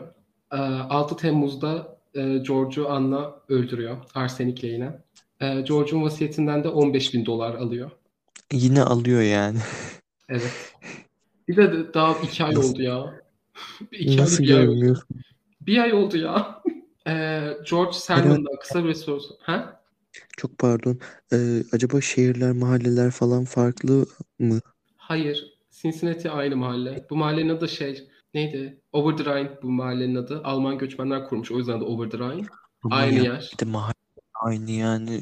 Ee, 6 Temmuz'da e, George'u Anna öldürüyor. Arsenikle yine. Ee, George'un vasiyetinden de 15 bin dolar alıyor. Yine alıyor yani. Evet. Bir de daha 2 ay oldu ya. 2 ay Nasıl bir ay oldu. Bir ay oldu ya. Ee, George Selman'dan kısa bir soru. Ha? Çok pardon. Ee, acaba şehirler, mahalleler falan farklı mı? Hayır. Cincinnati aynı mahalle. Bu mahallenin adı şey neydi? Over the Rhine bu mahallenin adı. Alman göçmenler kurmuş. O yüzden de Over the Rhine. Ama Aynı ya yer. bir de mahalle aynı yani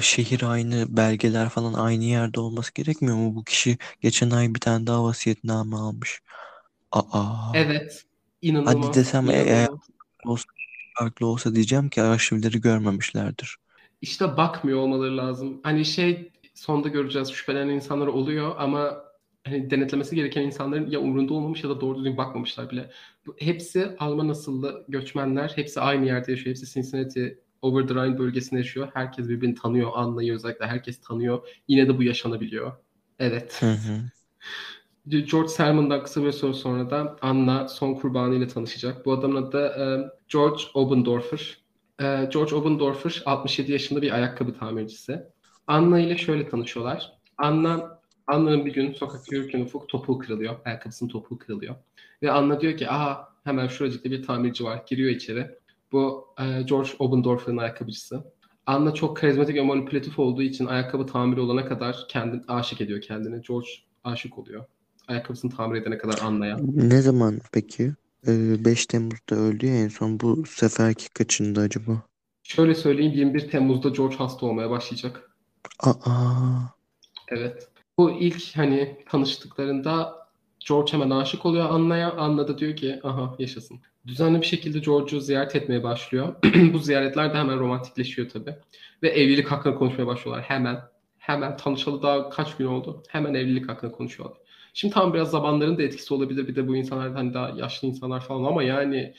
şehir aynı, belgeler falan aynı yerde olması gerekmiyor mu? Bu kişi geçen ay bir tane daha vasiyetname almış. Aa. Evet. İnanılmaz. Hadi desem eğer inanılmaz. olsa, farklı olsa diyeceğim ki arşivleri görmemişlerdir. İşte bakmıyor olmaları lazım. Hani şey sonda göreceğiz şüphelenen insanlar oluyor ama hani denetlemesi gereken insanların ya umurunda olmamış ya da doğru düzgün bakmamışlar bile. Bu, hepsi Alman asıllı göçmenler. Hepsi aynı yerde yaşıyor. Hepsi Cincinnati Over the Rhine bölgesinde yaşıyor. Herkes birbirini tanıyor, anlayıyor özellikle. Herkes tanıyor. Yine de bu yaşanabiliyor. Evet. Hı hı. George Selman'dan kısa bir süre sonra da Anna son kurbanı ile tanışacak. Bu adamın adı e, George Obendorfer. E, George Obendorfer 67 yaşında bir ayakkabı tamircisi. Anna ile şöyle tanışıyorlar. Anna Anna'nın bir gün sokakta yürürken ufuk topuğu kırılıyor. Ayakkabısının topuğu kırılıyor. Ve Anna diyor ki aha hemen şuracıkta bir tamirci var. Giriyor içeri. Bu e, George Obendorfer'ın ayakkabıcısı. Anna çok karizmatik ve manipülatif olduğu için ayakkabı tamiri olana kadar kendini aşık ediyor kendini. George aşık oluyor. Ayakkabısını tamir edene kadar Anna'ya. Ne zaman peki? Ee, 5 Temmuz'da öldü ya en son. Bu seferki kaçında acaba? Şöyle söyleyeyim 21 Temmuz'da George hasta olmaya başlayacak. Aa. Evet. Bu ilk hani tanıştıklarında George hemen aşık oluyor Anna'ya. Anna da diyor ki aha yaşasın. Düzenli bir şekilde George'u ziyaret etmeye başlıyor. Bu ziyaretler de hemen romantikleşiyor tabii. Ve evlilik hakkında konuşmaya başlıyorlar hemen. Hemen tanışalı daha kaç gün oldu. Hemen evlilik hakkında konuşuyorlar. Şimdi tam biraz zamanların da etkisi olabilir. Bir de bu insanlar hani daha yaşlı insanlar falan ama yani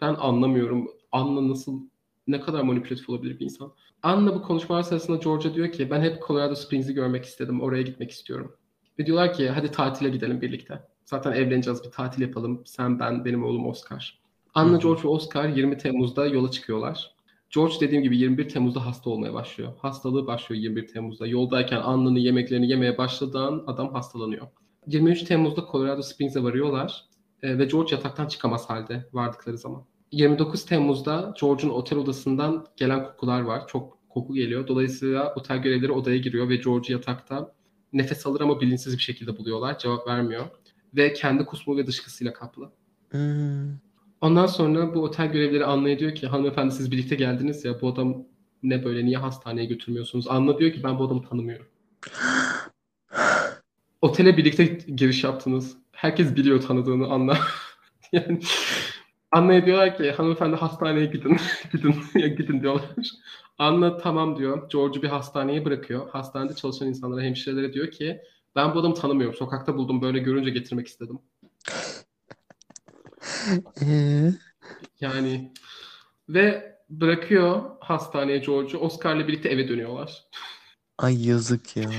ben anlamıyorum. Anna nasıl ne kadar manipülatif olabilir bir insan. Anna bu konuşmalar sırasında George'a diyor ki ben hep Colorado Springs'i görmek istedim. Oraya gitmek istiyorum. Ve diyorlar ki hadi tatile gidelim birlikte. Zaten evleneceğiz bir tatil yapalım. Sen, ben, benim oğlum Oscar. Anna, George ve Oscar 20 Temmuz'da yola çıkıyorlar. George dediğim gibi 21 Temmuz'da hasta olmaya başlıyor. Hastalığı başlıyor 21 Temmuz'da. Yoldayken Anna'nın yemeklerini yemeye başladığı an adam hastalanıyor. 23 Temmuz'da Colorado Springs'e varıyorlar e, ve George yataktan çıkamaz halde vardıkları zaman. 29 Temmuz'da George'un otel odasından gelen kokular var. Çok koku geliyor. Dolayısıyla otel görevlileri odaya giriyor ve George'u yatakta nefes alır ama bilinçsiz bir şekilde buluyorlar. Cevap vermiyor. Ve kendi kusmu ve dışkısıyla kaplı. Hmm. Ondan sonra bu otel görevlileri Anna'ya diyor ki hanımefendi siz birlikte geldiniz ya bu adam ne böyle niye hastaneye götürmüyorsunuz? Anna diyor ki ben bu adamı tanımıyorum. Otele birlikte giriş yaptınız. Herkes biliyor tanıdığını Anna. yani Anna'ya diyorlar ki hanımefendi hastaneye gidin. gidin ya gidin diyorlar. Anna tamam diyor. George'u bir hastaneye bırakıyor. Hastanede çalışan insanlara, hemşirelere diyor ki ben bu adamı tanımıyorum. Sokakta buldum. Böyle görünce getirmek istedim. Ee? Yani ve bırakıyor hastaneye George'u. Oscar'la birlikte eve dönüyorlar. Ay yazık ya.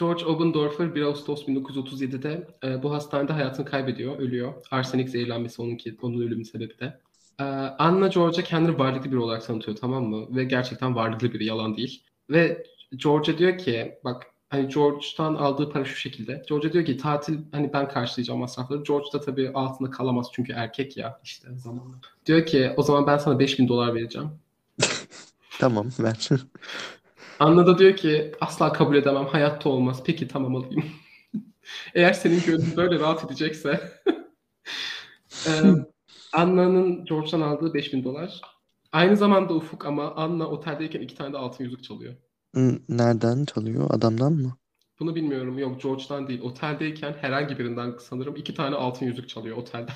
George Obendorfer 1 Ağustos 1937'de e, bu hastanede hayatını kaybediyor, ölüyor. Arsenik zehirlenmesi onunki, onun ölümün sebebi de. E, Anna George'a kendini varlıklı biri olarak tanıtıyor tamam mı? Ve gerçekten varlıklı biri, yalan değil. Ve George'a diyor ki bak hani George'dan aldığı para şu şekilde. George'a diyor ki tatil hani ben karşılayacağım masrafları. George da tabii altında kalamaz çünkü erkek ya işte zamanla. Diyor ki o zaman ben sana 5000 dolar vereceğim. Tamam ver. Anna da diyor ki asla kabul edemem hayatta olmaz. Peki tamam alayım. Eğer senin gönlün böyle rahat edecekse. ee, Anna'nın George'dan aldığı 5000 dolar. Aynı zamanda Ufuk ama Anna oteldeyken iki tane de altın yüzük çalıyor. Nereden çalıyor? Adamdan mı? Bunu bilmiyorum. Yok George'dan değil. Oteldeyken herhangi birinden sanırım iki tane altın yüzük çalıyor otelde.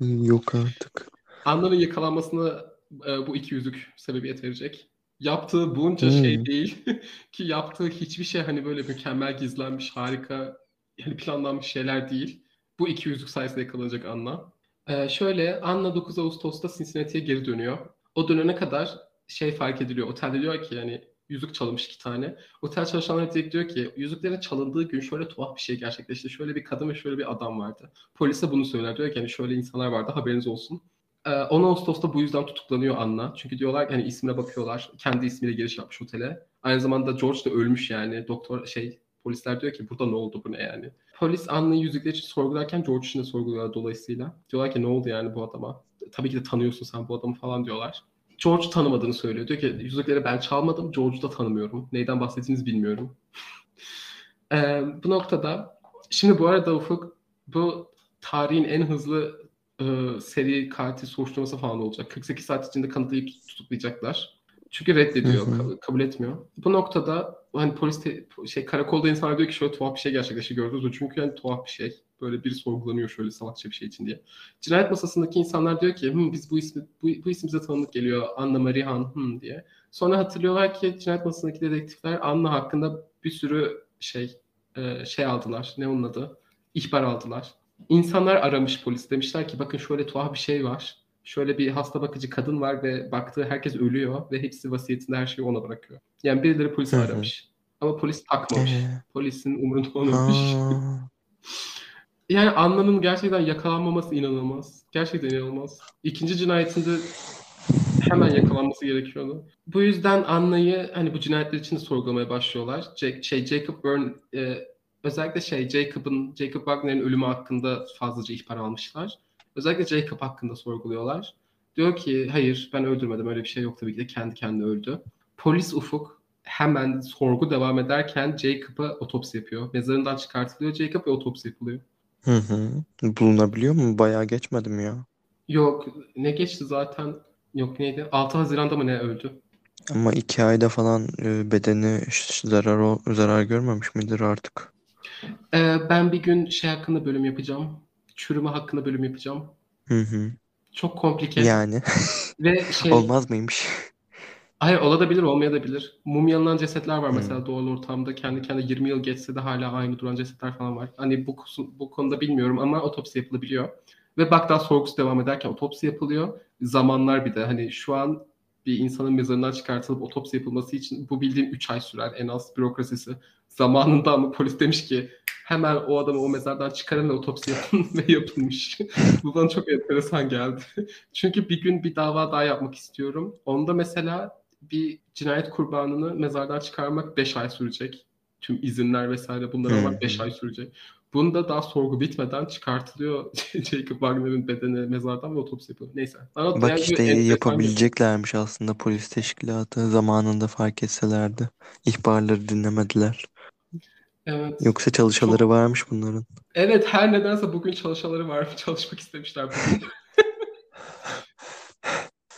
Yok artık. Anna'nın yakalanmasına e, bu iki yüzük sebebiyet verecek. Yaptığı bunca şey Hmm. değil ki yaptığı hiçbir şey hani böyle mükemmel gizlenmiş, harika, yani planlanmış şeyler değil. Bu iki yüzük sayesinde yakalanacak Anna. Ee, şöyle Anna 9 Ağustos'ta Cincinnati'ye geri dönüyor. O dönene kadar şey fark ediliyor. Otelde diyor ki yani yüzük çalınmış iki tane. Otel çalışanları direkt diyor ki yüzüklerin çalındığı gün şöyle tuhaf bir şey gerçekleşti. Şöyle bir kadın ve şöyle bir adam vardı. Polise bunu söyler. Diyor ki hani şöyle insanlar vardı haberiniz olsun. Ee, 10 Ağustos'ta bu yüzden tutuklanıyor Anna. Çünkü diyorlar hani ismine bakıyorlar. Kendi ismiyle giriş yapmış otele. Aynı zamanda George da ölmüş yani. Doktor şey polisler diyor ki burada ne oldu bu ne yani. Polis Anna'yı yüzükleri için sorgularken George için de sorguluyorlar dolayısıyla. Diyorlar ki ne oldu yani bu adama. Tabii ki de tanıyorsun sen bu adamı falan diyorlar. George tanımadığını söylüyor. Diyor ki yüzükleri ben çalmadım. George'u da tanımıyorum. Neyden bahsettiğinizi bilmiyorum. Ee, bu noktada şimdi bu arada Ufuk bu tarihin en hızlı e, seri katil soruşturması falan olacak. 48 saat içinde kanıtlayıp tutuklayacaklar. Çünkü reddediyor, hı. kabul, etmiyor. Bu noktada hani polis de- şey karakolda insanlar diyor ki şöyle tuhaf bir şey gerçekleşti gördünüz mü? Çünkü yani tuhaf bir şey. Böyle biri sorgulanıyor şöyle salakça bir şey için diye. Cinayet masasındaki insanlar diyor ki "Hı, biz bu ismi bu, bu isim bize tanıdık geliyor. Anna Marie Han hı, diye. Sonra hatırlıyorlar ki cinayet masasındaki dedektifler Anna hakkında bir sürü şey e, şey aldılar. Ne onun adı? İhbar aldılar. İnsanlar aramış polis. Demişler ki bakın şöyle tuhaf bir şey var. Şöyle bir hasta bakıcı kadın var ve baktığı herkes ölüyor ve hepsi vasiyetinde her şeyi ona bırakıyor. Yani birileri polisi aramış. Ama polis takmamış. Ee, Polisin umurunda olmamış. Yani Anna'nın gerçekten yakalanmaması inanılmaz. Gerçekten inanılmaz. İkinci cinayetinde hemen yakalanması gerekiyordu. Bu yüzden Anna'yı hani bu cinayetler için de sorgulamaya başlıyorlar. Jack, şey Jacob Byrne e, özellikle şey Jacob'ın Jacob Wagner'in ölümü hakkında fazlaca ihbar almışlar. Özellikle Jacob hakkında sorguluyorlar. Diyor ki hayır ben öldürmedim öyle bir şey yok tabii ki de kendi kendine öldü. Polis Ufuk hemen sorgu devam ederken Jacob'a otopsi yapıyor. Mezarından çıkartılıyor Jacob ve otopsi yapılıyor. Hı hı. Bulunabiliyor mu? Bayağı geçmedi mi ya? Yok ne geçti zaten yok neydi 6 Haziran'da mı ne öldü? Ama iki ayda falan e, bedeni zarar zarar görmemiş midir artık? Ee, ben bir gün şey hakkında bölüm yapacağım. Çürüme hakkında bölüm yapacağım. Hı hı. Çok komplike Yani ve şey olmaz mıymış? hayır olabilir olmayabilir. Mumyalanan cesetler var mesela doğal ortamda kendi kendine 20 yıl geçse de hala aynı duran cesetler falan var. Hani bu bu konuda bilmiyorum ama otopsi yapılabiliyor. Ve Bagdad sorgusu devam ederken otopsi yapılıyor. Zamanlar bir de hani şu an bir insanın mezarından çıkartılıp otopsi yapılması için bu bildiğim 3 ay sürer en az bürokrasisi. Zamanında ama polis demiş ki hemen o adamı o mezardan çıkarın ve otopsi yapın ve yapılmış. bu bana çok enteresan geldi. Çünkü bir gün bir dava daha yapmak istiyorum. Onda mesela bir cinayet kurbanını mezardan çıkarmak 5 ay sürecek. Tüm izinler vesaire bunları almak 5 hı. ay sürecek. Bunda daha sorgu bitmeden çıkartılıyor Jacob Wagner'ın bedeni mezardan ve otopsi yapılıyor. Neyse. Bana Bak yani işte yapabileceklermiş aslında polis teşkilatı zamanında fark etselerdi. İhbarları dinlemediler. Evet. Yoksa çalışaları Çok varmış bunların. Evet her nedense bugün çalışaları var. Çalışmak istemişler bugün.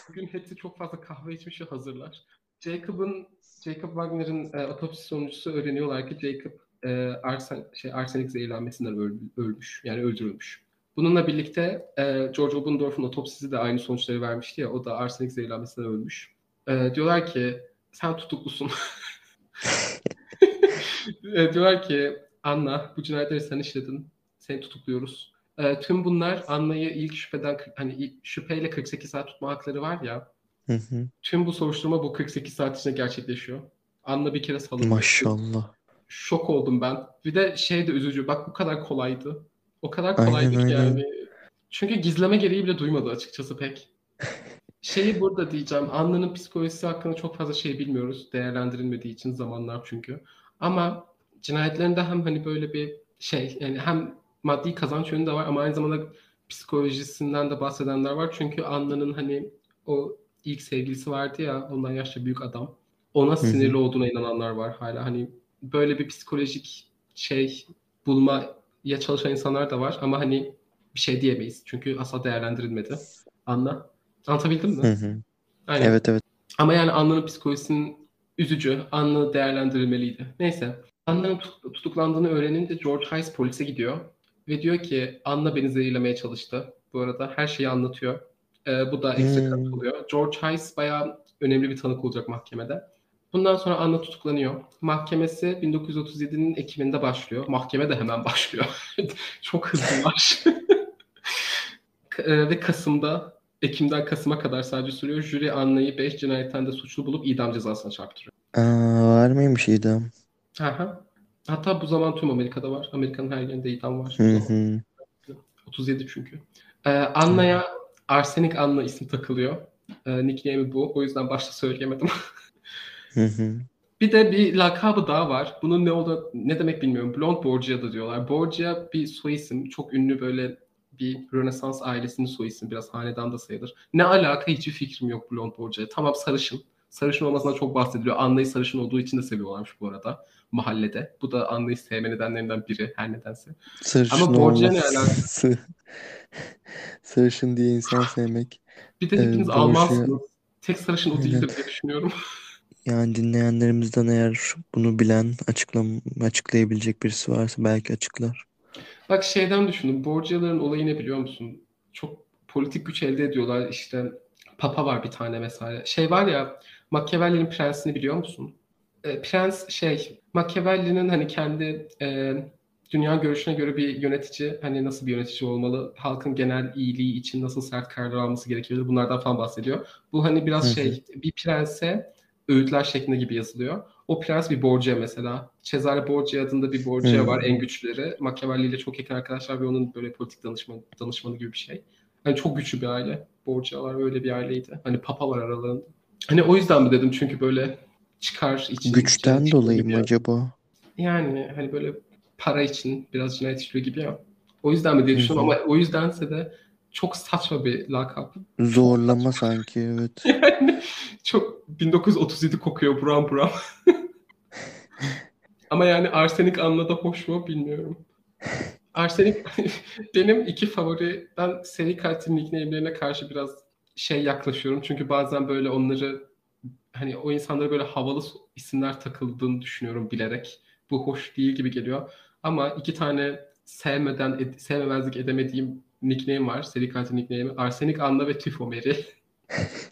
Bugün hepsi çok fazla kahve içmiş ve hazırlar. Jacob'ın Jacob Wagner'ın e, otopsi sonucusu öğreniyorlar ki Jacob e, arsen, şey, arsenik zehirlenmesinden öl- ölmüş. Yani öldürülmüş. Bununla birlikte e, George Obendorf'un otopsisi de aynı sonuçları vermişti ya. O da arsenik zehirlenmesinden ölmüş. E, diyorlar ki sen tutuklusun. E, diyorlar ki Anna bu cinayetleri sen işledin. Seni tutukluyoruz. E, tüm bunlar Anna'yı ilk şüpheden hani ilk şüpheyle 48 saat tutma hakları var ya. Hı hı. Tüm bu soruşturma bu 48 saat içinde gerçekleşiyor. Anna bir kere salınıyor. Maşallah. Şok oldum ben. Bir de şey de üzücü. Bak bu kadar kolaydı. O kadar kolaydı Aynen ki aynen. yani. Çünkü gizleme gereği bile duymadı açıkçası pek. Şeyi burada diyeceğim. Anna'nın psikolojisi hakkında çok fazla şey bilmiyoruz. Değerlendirilmediği için zamanlar çünkü. Ama cinayetlerinde hem hani böyle bir şey yani hem maddi kazanç yönü de var ama aynı zamanda psikolojisinden de bahsedenler var. Çünkü Anna'nın hani o ilk sevgilisi vardı ya ondan yaşça büyük adam. Ona Hı sinirli hı. olduğuna inananlar var hala. Hani böyle bir psikolojik şey bulmaya çalışan insanlar da var ama hani bir şey diyemeyiz. Çünkü asla değerlendirilmedi. Anla. Anlatabildim Hı mi? hı. Aynen. Evet evet. Ama yani Anna'nın psikolojisinin üzücü. Anna değerlendirilmeliydi. Neyse. Anna'nın tut- tutuklandığını öğrenince George Hayes polise gidiyor. Ve diyor ki Anna beni zehirlemeye çalıştı. Bu arada her şeyi anlatıyor. Ee, bu da ekstra Hmm. oluyor. George Hayes bayağı önemli bir tanık olacak mahkemede. Bundan sonra Anna tutuklanıyor. Mahkemesi 1937'nin Ekim'inde başlıyor. Mahkeme de hemen başlıyor. Çok hızlılar. Ee, ve Kasım'da Ekim'den Kasım'a kadar sadece sürüyor. Jüri Anna'yı 5 cinayetten de suçlu bulup idam cezasına çarptırıyor. Aa, var mıymış idam? Aha. Hatta bu zaman tüm Amerika'da var. Amerika'nın her yerinde idam var. Hı hı. 37 çünkü. Ee, Anna'ya Arsenik Anna isim takılıyor. Ee, nickname'i bu. O yüzden başta söyleyemedim. Hı hı. Bir de bir lakabı daha var. Bunun ne oldu ne demek bilmiyorum. Blond Borgia da diyorlar. Borgia bir soy isim. Çok ünlü böyle bir Rönesans ailesinin soy ismi. Biraz hanedan da sayılır. Ne alaka hiçbir fikrim yok Blond Borgia. Tamam sarışın. Sarışın olmasına çok bahsediliyor. Anna'yı sarışın olduğu için de seviyorlarmış bu arada. Mahallede. Bu da Anna'yı sevme nedenlerinden biri her nedense. Sarışın Ama Borgia ne alaka? olması. Sarışın diye insan sevmek. Bir de Ee, hepiniz Borgia- Almansınız. tek sarışın o değildir diye düşünüyorum. Yani dinleyenlerimizden eğer bunu bilen, açıklam açıklayabilecek birisi varsa belki açıklar. Bak şeyden düşündüm. Borgia'ların olayı ne biliyor musun? Çok politik güç elde ediyorlar. İşte Papa var bir tane mesela. Şey var ya Machiavelli'nin prensini biliyor musun? E, prens şey Machiavelli'nin hani kendi e, dünya görüşüne göre bir yönetici hani nasıl bir yönetici olmalı? Halkın genel iyiliği için nasıl sert kararlar alması gerekiyor? Bunlardan falan bahsediyor. Bu hani biraz şey bir prense öğütler şeklinde gibi yazılıyor. O prens bir Borgia mesela. Cesare Borgia adında bir Borgia Hmm. var en güçlüleri. Machiavelli ile çok yakın arkadaşlar ve onun böyle politik danışmanı, danışmanı gibi bir şey. Hani çok güçlü bir aile. Borgia'lar öyle bir aileydi. Hani papa var aralarında. Hani o yüzden mi dedim çünkü böyle çıkar için. Güçten cinayet dolayı işliyor mı acaba? Yani hani böyle para için biraz cinayet işliyor gibi ya. O yüzden mi diye düşünüyorum hı. ama o yüzdense de çok saçma bir lakap. Zorlama sanki evet. Yani çok 1937 kokuyor buram buram. Ama yani arsenik anla da hoş mu bilmiyorum. Arsenik benim iki favoriden seri katil nickname'lerine karşı biraz şey yaklaşıyorum. Çünkü bazen böyle onları hani o insanlara böyle havalı isimler takıldığını düşünüyorum bilerek. Bu hoş değil gibi geliyor. Ama iki tane sevmeden, ed- sevmemezlik edemediğim nickname var. Seri katil nickname'i. Arsenik Anna ve Tifo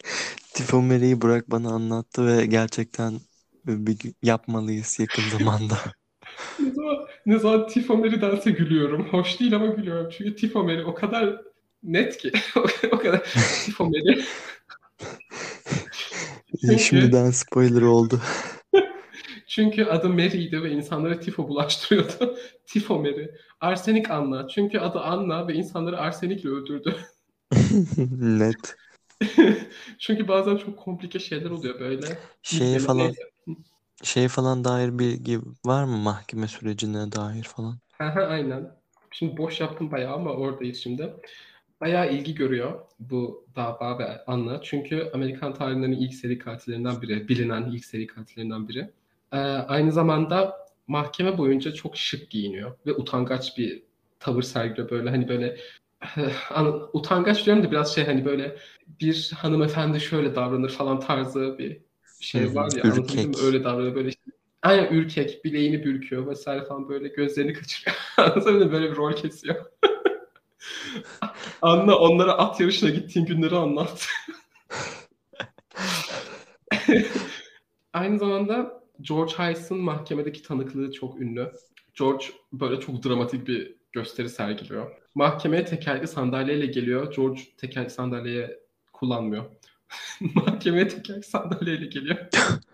Mary. Tifomeri'yi Burak bana anlattı ve gerçekten bir yapmalıyız yakın zamanda. Ne zaman, ne zaman Tifo Mary dense gülüyorum. Hoş değil ama gülüyorum. Çünkü Tifo Mary o kadar net ki. o kadar Tifo Mary. Çünkü- Şimdiden spoiler oldu. Çünkü adı Mary'ydi ve insanlara tifo bulaştırıyordu. tifo Mary. Arsenik Anna. Çünkü adı Anna ve insanları arsenikle öldürdü. Net. Çünkü bazen çok komplike şeyler oluyor böyle. Şeye falan şeye falan dair bilgi var mı mahkeme sürecine dair falan? Aynen. Şimdi boş yaptım bayağı ama oradayız şimdi. Bayağı ilgi görüyor bu dava ve Anna. Çünkü Amerikan tarihlerinin ilk seri katillerinden biri. Bilinen ilk seri katillerinden biri. Ee, aynı zamanda mahkeme boyunca çok şık giyiniyor ve utangaç bir tavır sergiliyor böyle hani böyle utangaç diyorum da biraz şey hani böyle bir hanımefendi şöyle davranır falan tarzı bir şey var ya ürkek. öyle davranıyor böyle işte aynen ürkek bileğini bürküyor vesaire falan böyle gözlerini kaçırıyor. Anlatabildim böyle bir rol kesiyor. Anla onlara at yarışına gittiğin günleri anlat. Aynı zamanda George Hayes'ın mahkemedeki tanıklığı çok ünlü. George böyle çok dramatik bir gösteri sergiliyor. Mahkemeye tekerlekli sandalyeyle geliyor. George tekerlekli sandalye kullanmıyor. Mahkemeye tekerlekli sandalyeyle geliyor.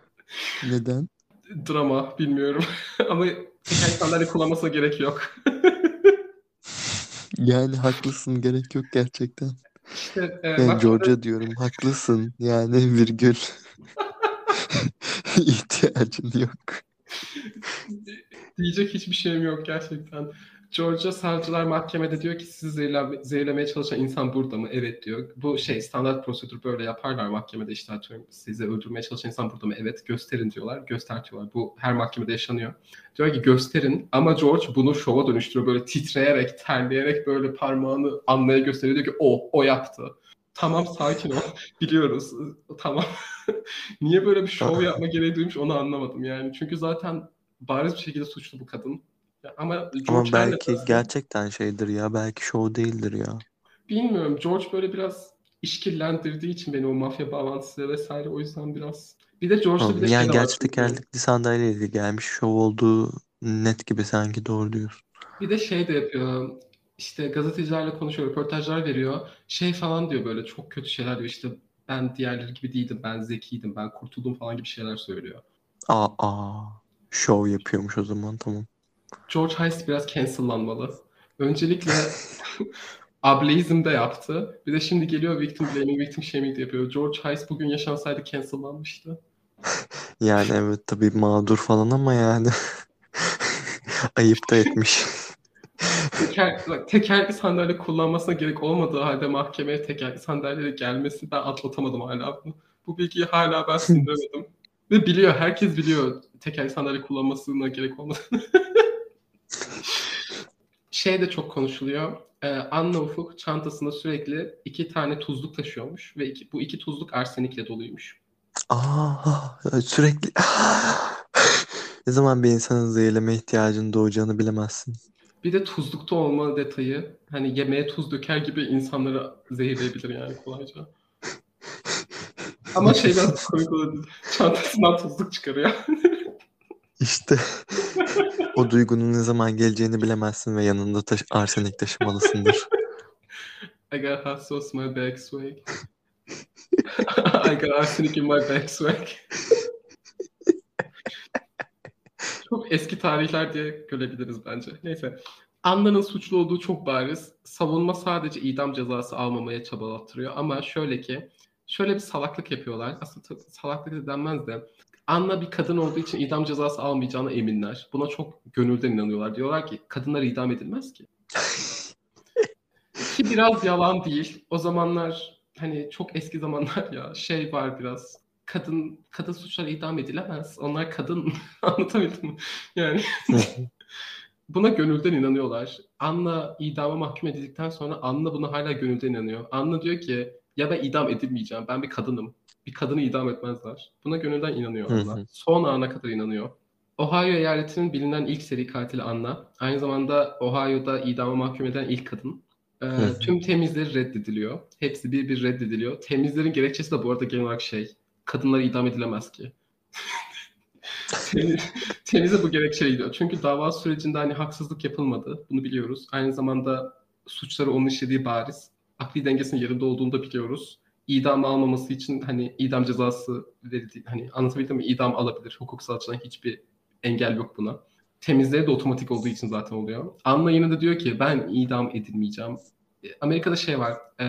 Neden? Drama bilmiyorum. Ama tekerlekli sandalye kullanmasına gerek yok. Yani haklısın gerek yok gerçekten. İşte e, Yani mahkemede- George'a diyorum haklısın yani virgül. İhtiyacın yok. diyecek hiçbir şeyim yok gerçekten. Georgia savcılar mahkemede diyor ki sizi zehirleme- zehirlemeye çalışan insan burada mı? Evet diyor. Bu şey standart prosedür böyle yaparlar mahkemede işte atıyorum sizi öldürmeye çalışan insan burada mı? Evet gösterin diyorlar. Göstertiyorlar. Bu her mahkemede yaşanıyor. Diyor ki gösterin ama George bunu şova dönüştürüyor. Böyle titreyerek, terleyerek böyle parmağını Anna'ya gösteriyor. Diyor ki o, o yaptı. Tamam sakin ol. Biliyoruz. Tamam. Niye böyle bir şov yapma gereği duymuş onu anlamadım yani. Çünkü zaten bariz bir şekilde suçlu bu kadın. Ama George Ama belki defasında- gerçekten şeydir ya belki show değildir ya. Bilmiyorum. George böyle biraz işkillendirdiği için beni o mafya bağlantısı vesaire o yüzden biraz. Bir de George'da bir de Yani şey gerçi tekerlekli gelmiş show olduğu net gibi sanki doğru diyorsun. Bir de şey de yapıyor. İşte gazetecilerle konuşuyor, röportajlar veriyor. Şey falan diyor böyle çok kötü şeyler diyor. İşte ben diğerleri gibi değildim, ben zekiydim, ben kurtuldum falan gibi şeyler söylüyor. Aa, aa. Show yapıyormuş o zaman tamam. George Heist biraz cancellanmalı. Öncelikle ableizm de yaptı. Bir de şimdi geliyor victim blaming, victim shaming de yapıyor. George Heist bugün yaşansaydı cancellanmıştı. Yani evet tabii mağdur falan ama yani ayıp da etmiş. Teker, bak, tekerlekli sandalye kullanmasına gerek olmadığı halde mahkemeye tekerlekli sandalyeyle gelmesi ben atlatamadım hala bunu. Bu bilgiyi hala ben sindiremedim. Ve biliyor, herkes biliyor tekerlekli sandalye kullanmasına gerek olmadığını. Şey de çok konuşuluyor. Ee, Anna Ufuk çantasında sürekli iki tane tuzluk taşıyormuş ve iki, bu iki tuzluk arsenikle doluymuş. Aa, sürekli ne zaman bir insanın zehirleme ihtiyacının doğacağını bilemezsin. Bir de tuzlukta olma detayı hani yemeğe tuz döker gibi insanları zehirleyebilir yani kolayca. Ama şey biraz komik olabilir. Çantasından tuzluk çıkarıyor. İşte o duygunun ne zaman geleceğini bilemezsin ve yanında taş arsenik taşımalısındır. I got hot sauce in my bag swag. I got arsenic in my bag swag. çok eski tarihler diye görebiliriz bence. Neyse. Anna'nın suçlu olduğu çok bariz. Savunma sadece idam cezası almamaya çabalattırıyor. Ama şöyle ki, şöyle bir salaklık yapıyorlar. Aslında salaklık da denmez de. Anna bir kadın olduğu için idam cezası almayacağına eminler. Buna çok gönülden inanıyorlar. Diyorlar ki kadınlar idam edilmez ki. ki biraz yalan değil. O zamanlar hani çok eski zamanlar ya şey var biraz kadın kadın suçlar idam edilemez. Onlar kadın anlatabildim mi? Yani buna gönülden inanıyorlar. Anna idama mahkum edildikten sonra Anna buna hala gönülden inanıyor. Anna diyor ki ya ben idam edilmeyeceğim. Ben bir kadınım. Bir kadını idam etmezler. Buna gönülden inanıyor Anna. Son ana kadar inanıyor. Ohio eyaletinin bilinen ilk seri katili Anna. Aynı zamanda Ohio'da idama mahkum eden ilk kadın. Ee, tüm temizleri reddediliyor. Hepsi bir bir reddediliyor. Temizlerin gerekçesi de bu arada genel olarak şey. Kadınlar idam edilemez ki. Temiz, temize bu gerekçeyle gidiyor. Çünkü dava sürecinde hani haksızlık yapılmadı. Bunu biliyoruz. Aynı zamanda suçları onun işlediği bariz. Akli dengesinin yerinde olduğunu da biliyoruz. İdam almaması için hani idam cezası verildi. Hani anlatabildim mi? İdam alabilir. Hukuksal açıdan hiçbir engel yok buna. Temizleri de otomatik olduğu için zaten oluyor. Anna yine de diyor ki ben idam edilmeyeceğim. Amerika'da şey var. E,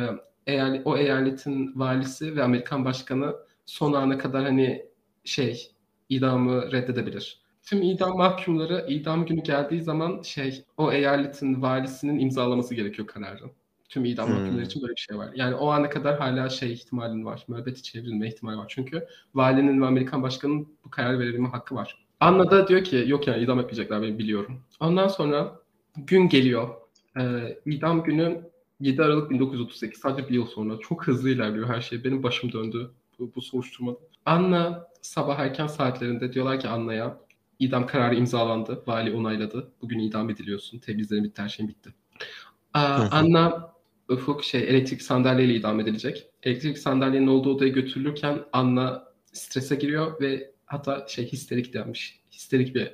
eyal, o eyaletin valisi ve Amerikan başkanı son ana kadar hani şey idamı reddedebilir. Tüm idam mahkumları idam günü geldiği zaman şey o eyaletin valisinin imzalaması gerekiyor kararı. Tüm idam hmm. mahkumları için böyle bir şey var. Yani o ana kadar hala şey ihtimalin var. Müebbeti çevrilme ihtimali var. Çünkü valinin ve Amerikan başkanının bu karar verebilme hakkı var. Anna da diyor ki yok yani idam etmeyecekler ben biliyorum. Ondan sonra gün geliyor. Ee, idam günü 7 Aralık 1938 sadece bir yıl sonra. Çok hızlı ilerliyor her şey. Benim başım döndü bu, bu soruşturmada. Anna sabah erken saatlerinde diyorlar ki Anna'ya idam kararı imzalandı. Vali onayladı. Bugün idam ediliyorsun. Temizlerin bitti. Her şeyin bitti. Aa, Anna Ufuk şey elektrik sandalyeyle idam edilecek. Elektrik sandalyenin olduğu odaya götürülürken Anna strese giriyor ve hatta şey histerik denmiş. Histerik bir.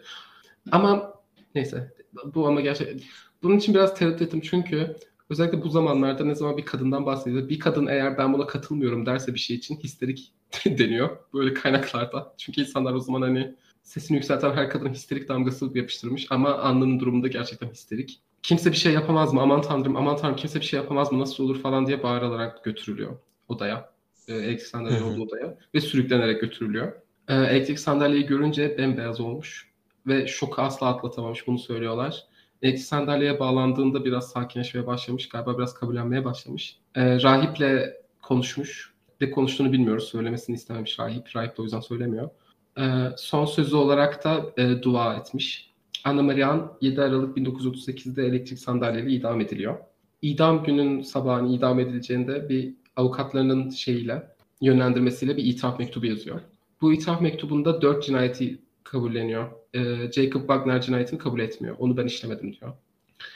Ama neyse bu ama gerçekten bunun için biraz tereddüt ettim çünkü özellikle bu zamanlarda ne zaman bir kadından bahsediyor. Bir kadın eğer ben buna katılmıyorum derse bir şey için histerik deniyor böyle kaynaklarda. Çünkü insanlar o zaman hani sesini yükselten her kadın histerik damgası yapıştırmış ama Anna'nın durumunda gerçekten histerik. Kimse bir şey yapamaz mı? Aman tanrım, aman tanrım kimse bir şey yapamaz mı? Nasıl olur falan diye bağırılarak götürülüyor odaya. E, elektrik sandalye olduğu odaya ve sürüklenerek götürülüyor. E, elektrik sandalyeyi görünce bembeyaz olmuş ve şoku asla atlatamamış bunu söylüyorlar. Elektrik sandalyeye bağlandığında biraz sakinleşmeye başlamış. Galiba biraz kabullenmeye başlamış. E, rahiple konuşmuş. Ne konuştuğunu bilmiyoruz. Söylemesini istememiş rahip. Rahip de o yüzden söylemiyor. E, son sözü olarak da e, dua etmiş. Anna Marian 7 Aralık 1938'de elektrik sandalyeyle idam ediliyor. İdam günün sabahını idam edileceğinde bir avukatlarının şeyiyle yönlendirmesiyle bir itiraf mektubu yazıyor. Bu itiraf mektubunda dört cinayeti kabulleniyor. Ee, Jacob Wagner cinayetini kabul etmiyor. Onu ben işlemedim diyor.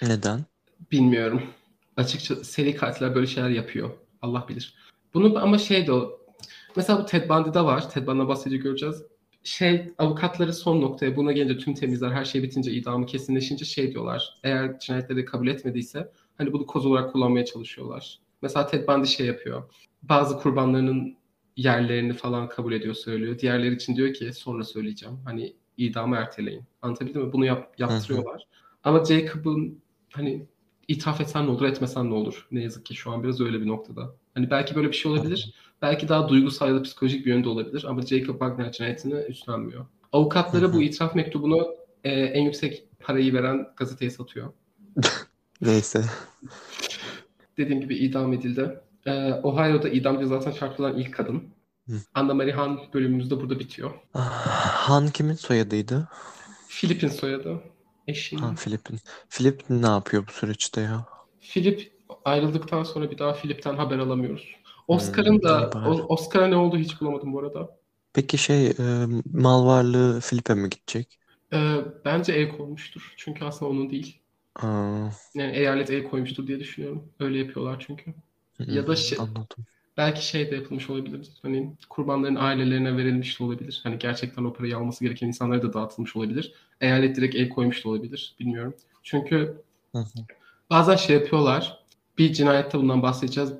Neden? Bilmiyorum. Açıkça seri katiller böyle şeyler yapıyor. Allah bilir. Bunu ama şey de o. Mesela bu Ted Bundy'de var. Ted Bundy'den bahsedince göreceğiz. Şey avukatları son noktaya buna gelince tüm temizler her şey bitince idamı kesinleşince şey diyorlar. Eğer cinayetleri kabul etmediyse hani bunu koz olarak kullanmaya çalışıyorlar. Mesela Ted Bundy şey yapıyor. Bazı kurbanlarının yerlerini falan kabul ediyor söylüyor. Diğerleri için diyor ki sonra söyleyeceğim. Hani idamı erteleyin. Anlatabildim mi? Bunu yap, yaptırıyorlar. Ama Jacob'ın hani itiraf etsen ne olur etmesen ne olur. Ne yazık ki şu an biraz öyle bir noktada. Hani belki böyle bir şey olabilir. Belki daha duygusal ya da psikolojik bir yönde olabilir. Ama Jacob Wagner cinayetini üstlenmiyor. Avukatları bu itiraf mektubunu e, en yüksek parayı veren gazeteye satıyor. Neyse. Dediğim gibi idam edildi. Ee, Ohio'da idam cezasına çarpılan ilk kadın. Hı. Anna Marie Han bölümümüz de burada bitiyor. Han kimin soyadıydı? Filip'in soyadı. Eşinin. Ha Filip'in. Filip ne yapıyor bu süreçte ya? Philip ayrıldıktan sonra bir daha Philip'ten haber alamıyoruz. Oscar'ın da o- Oscar'a ne oldu hiç bulamadım bu arada. Peki şey e, mal varlığı Filip'e mi gidecek? Ee, bence el koymuştur. Çünkü aslında onun değil. Aa, Yani eyalet el koymuştur diye düşünüyorum. Öyle yapıyorlar çünkü. hı Ya da şey- anladım. Belki şey de yapılmış olabilir. Hani kurbanların ailelerine verilmiş de olabilir. Hani gerçekten o parayı alması gereken insanlara da dağıtılmış olabilir. Eyalet direkt el koymuş da olabilir. Bilmiyorum. Çünkü Hı hı. bazen şey yapıyorlar. Bir cinayette bundan bahsedeceğiz.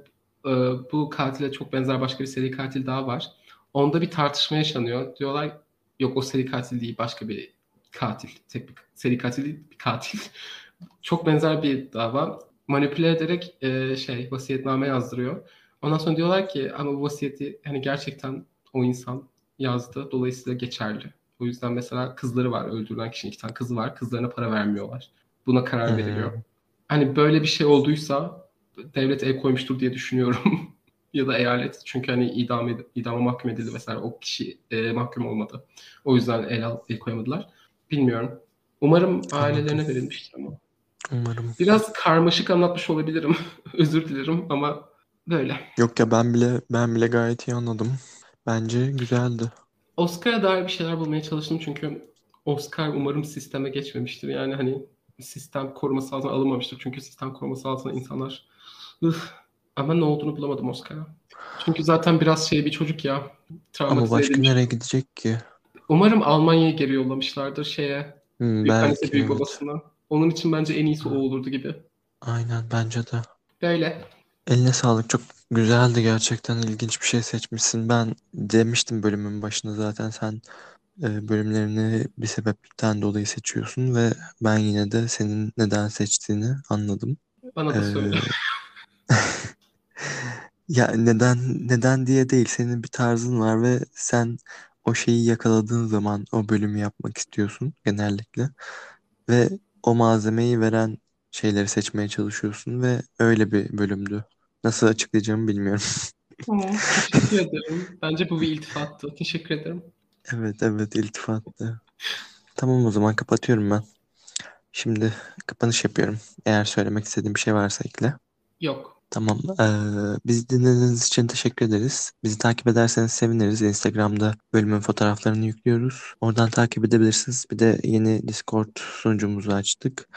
Ee, bu katile çok benzer başka bir seri katil daha var. Onda bir tartışma yaşanıyor. Diyorlar yok o seri katil değil başka bir katil. Tek bir seri katil değil bir katil. çok benzer bir dava. Manipüle ederek e, şey vasiyetname yazdırıyor. Ondan sonra diyorlar ki ama bu vasiyeti hani gerçekten o insan yazdı. Dolayısıyla geçerli. O yüzden mesela kızları var. Öldürülen kişinin iki tane kızı var. Kızlarına para vermiyorlar. Buna karar veriliyor. Hani böyle bir şey olduysa devlet el koymuştur diye düşünüyorum. ya da eyalet. Çünkü hani idam idama mahkum edildi mesela. O kişi e, mahkum olmadı. O yüzden el, al- el koyamadılar. Bilmiyorum. Umarım ailelerine verilmiştir ama. Umarım. Biraz karmaşık anlatmış olabilirim. Özür dilerim ama böyle. Yok ya ben bile ben bile gayet iyi anladım. Bence güzeldi. Oscar'a dair bir şeyler bulmaya çalıştım çünkü Oscar umarım sisteme geçmemiştir. Yani hani sistem koruması altına alınmamıştır. Çünkü sistem koruması altına insanlar Üf. ama ne olduğunu bulamadım Oscar'a. Çünkü zaten biraz şey bir çocuk ya. Ama Travmatize başka edilmiş. nereye gidecek ki? Umarım Almanya'ya geri yollamışlardır şeye. Hmm, Büyük annesi belki büyük evet. babasına. Onun için bence en iyisi o olurdu gibi. Aynen bence de. Böyle. Eline sağlık. Çok güzeldi gerçekten. ilginç bir şey seçmişsin. Ben demiştim bölümün başında zaten sen e, bölümlerini bir sebepten dolayı seçiyorsun ve ben yine de senin neden seçtiğini anladım. Bana da Ee, söyle. ya neden neden diye değil. Senin bir tarzın var ve sen o şeyi yakaladığın zaman o bölümü yapmak istiyorsun genellikle ve o malzemeyi veren şeyleri seçmeye çalışıyorsun ve öyle bir bölümdü. Nasıl açıklayacağımı bilmiyorum. Tamam, teşekkür ederim. Bence bu bir iltifattı. Teşekkür ederim. Evet evet iltifattı. Tamam o zaman kapatıyorum ben. Şimdi kapanış yapıyorum. Eğer söylemek istediğim bir şey varsa ekle. Yok. Tamam. Eee bizi dinlediğiniz için teşekkür ederiz. Bizi takip ederseniz seviniriz. Instagram'da bölümün fotoğraflarını yüklüyoruz. Oradan takip edebilirsiniz. Bir de yeni Discord sunucumuzu açtık.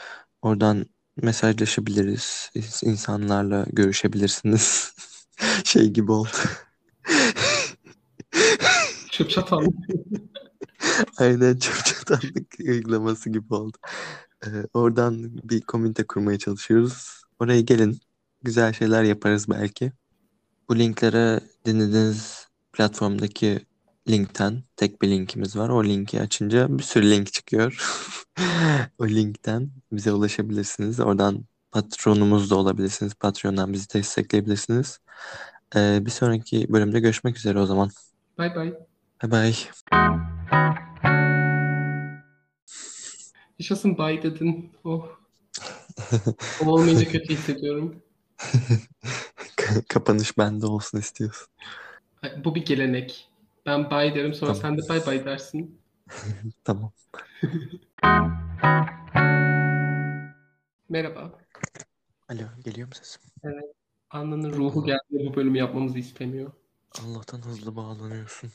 Oradan mesajlaşabiliriz. İnsanlarla görüşebilirsiniz. Şey gibi oldu. Çöp çatan. Aynen çöp çatanlık uygulaması gibi oldu. Ee, oradan bir komünite kurmaya çalışıyoruz. Oraya gelin. Güzel şeyler yaparız belki. Bu linklere dinlediğiniz platformdaki linkten tek bir linkimiz var. O linki açınca bir sürü link çıkıyor. O linkten bize ulaşabilirsiniz. Oradan patronumuz da olabilirsiniz. Patreon'dan bizi destekleyebilirsiniz. Ee, bir sonraki bölümde görüşmek üzere o zaman. Bay bay. Bye bye. Yaşasın bay dedin. Oh. O olmayınca kötü hissediyorum. Kapanış bende olsun istiyorsun. Bu bir gelenek. Ben bay derim sonra Tamam. sen de bay bay dersin. Tamam. Merhaba. Alo, geliyor mu sesim? Anna'nın ruhu geldi bu bölümü yapmamızı istemiyor. Allah'tan hızlı bağlanıyorsun.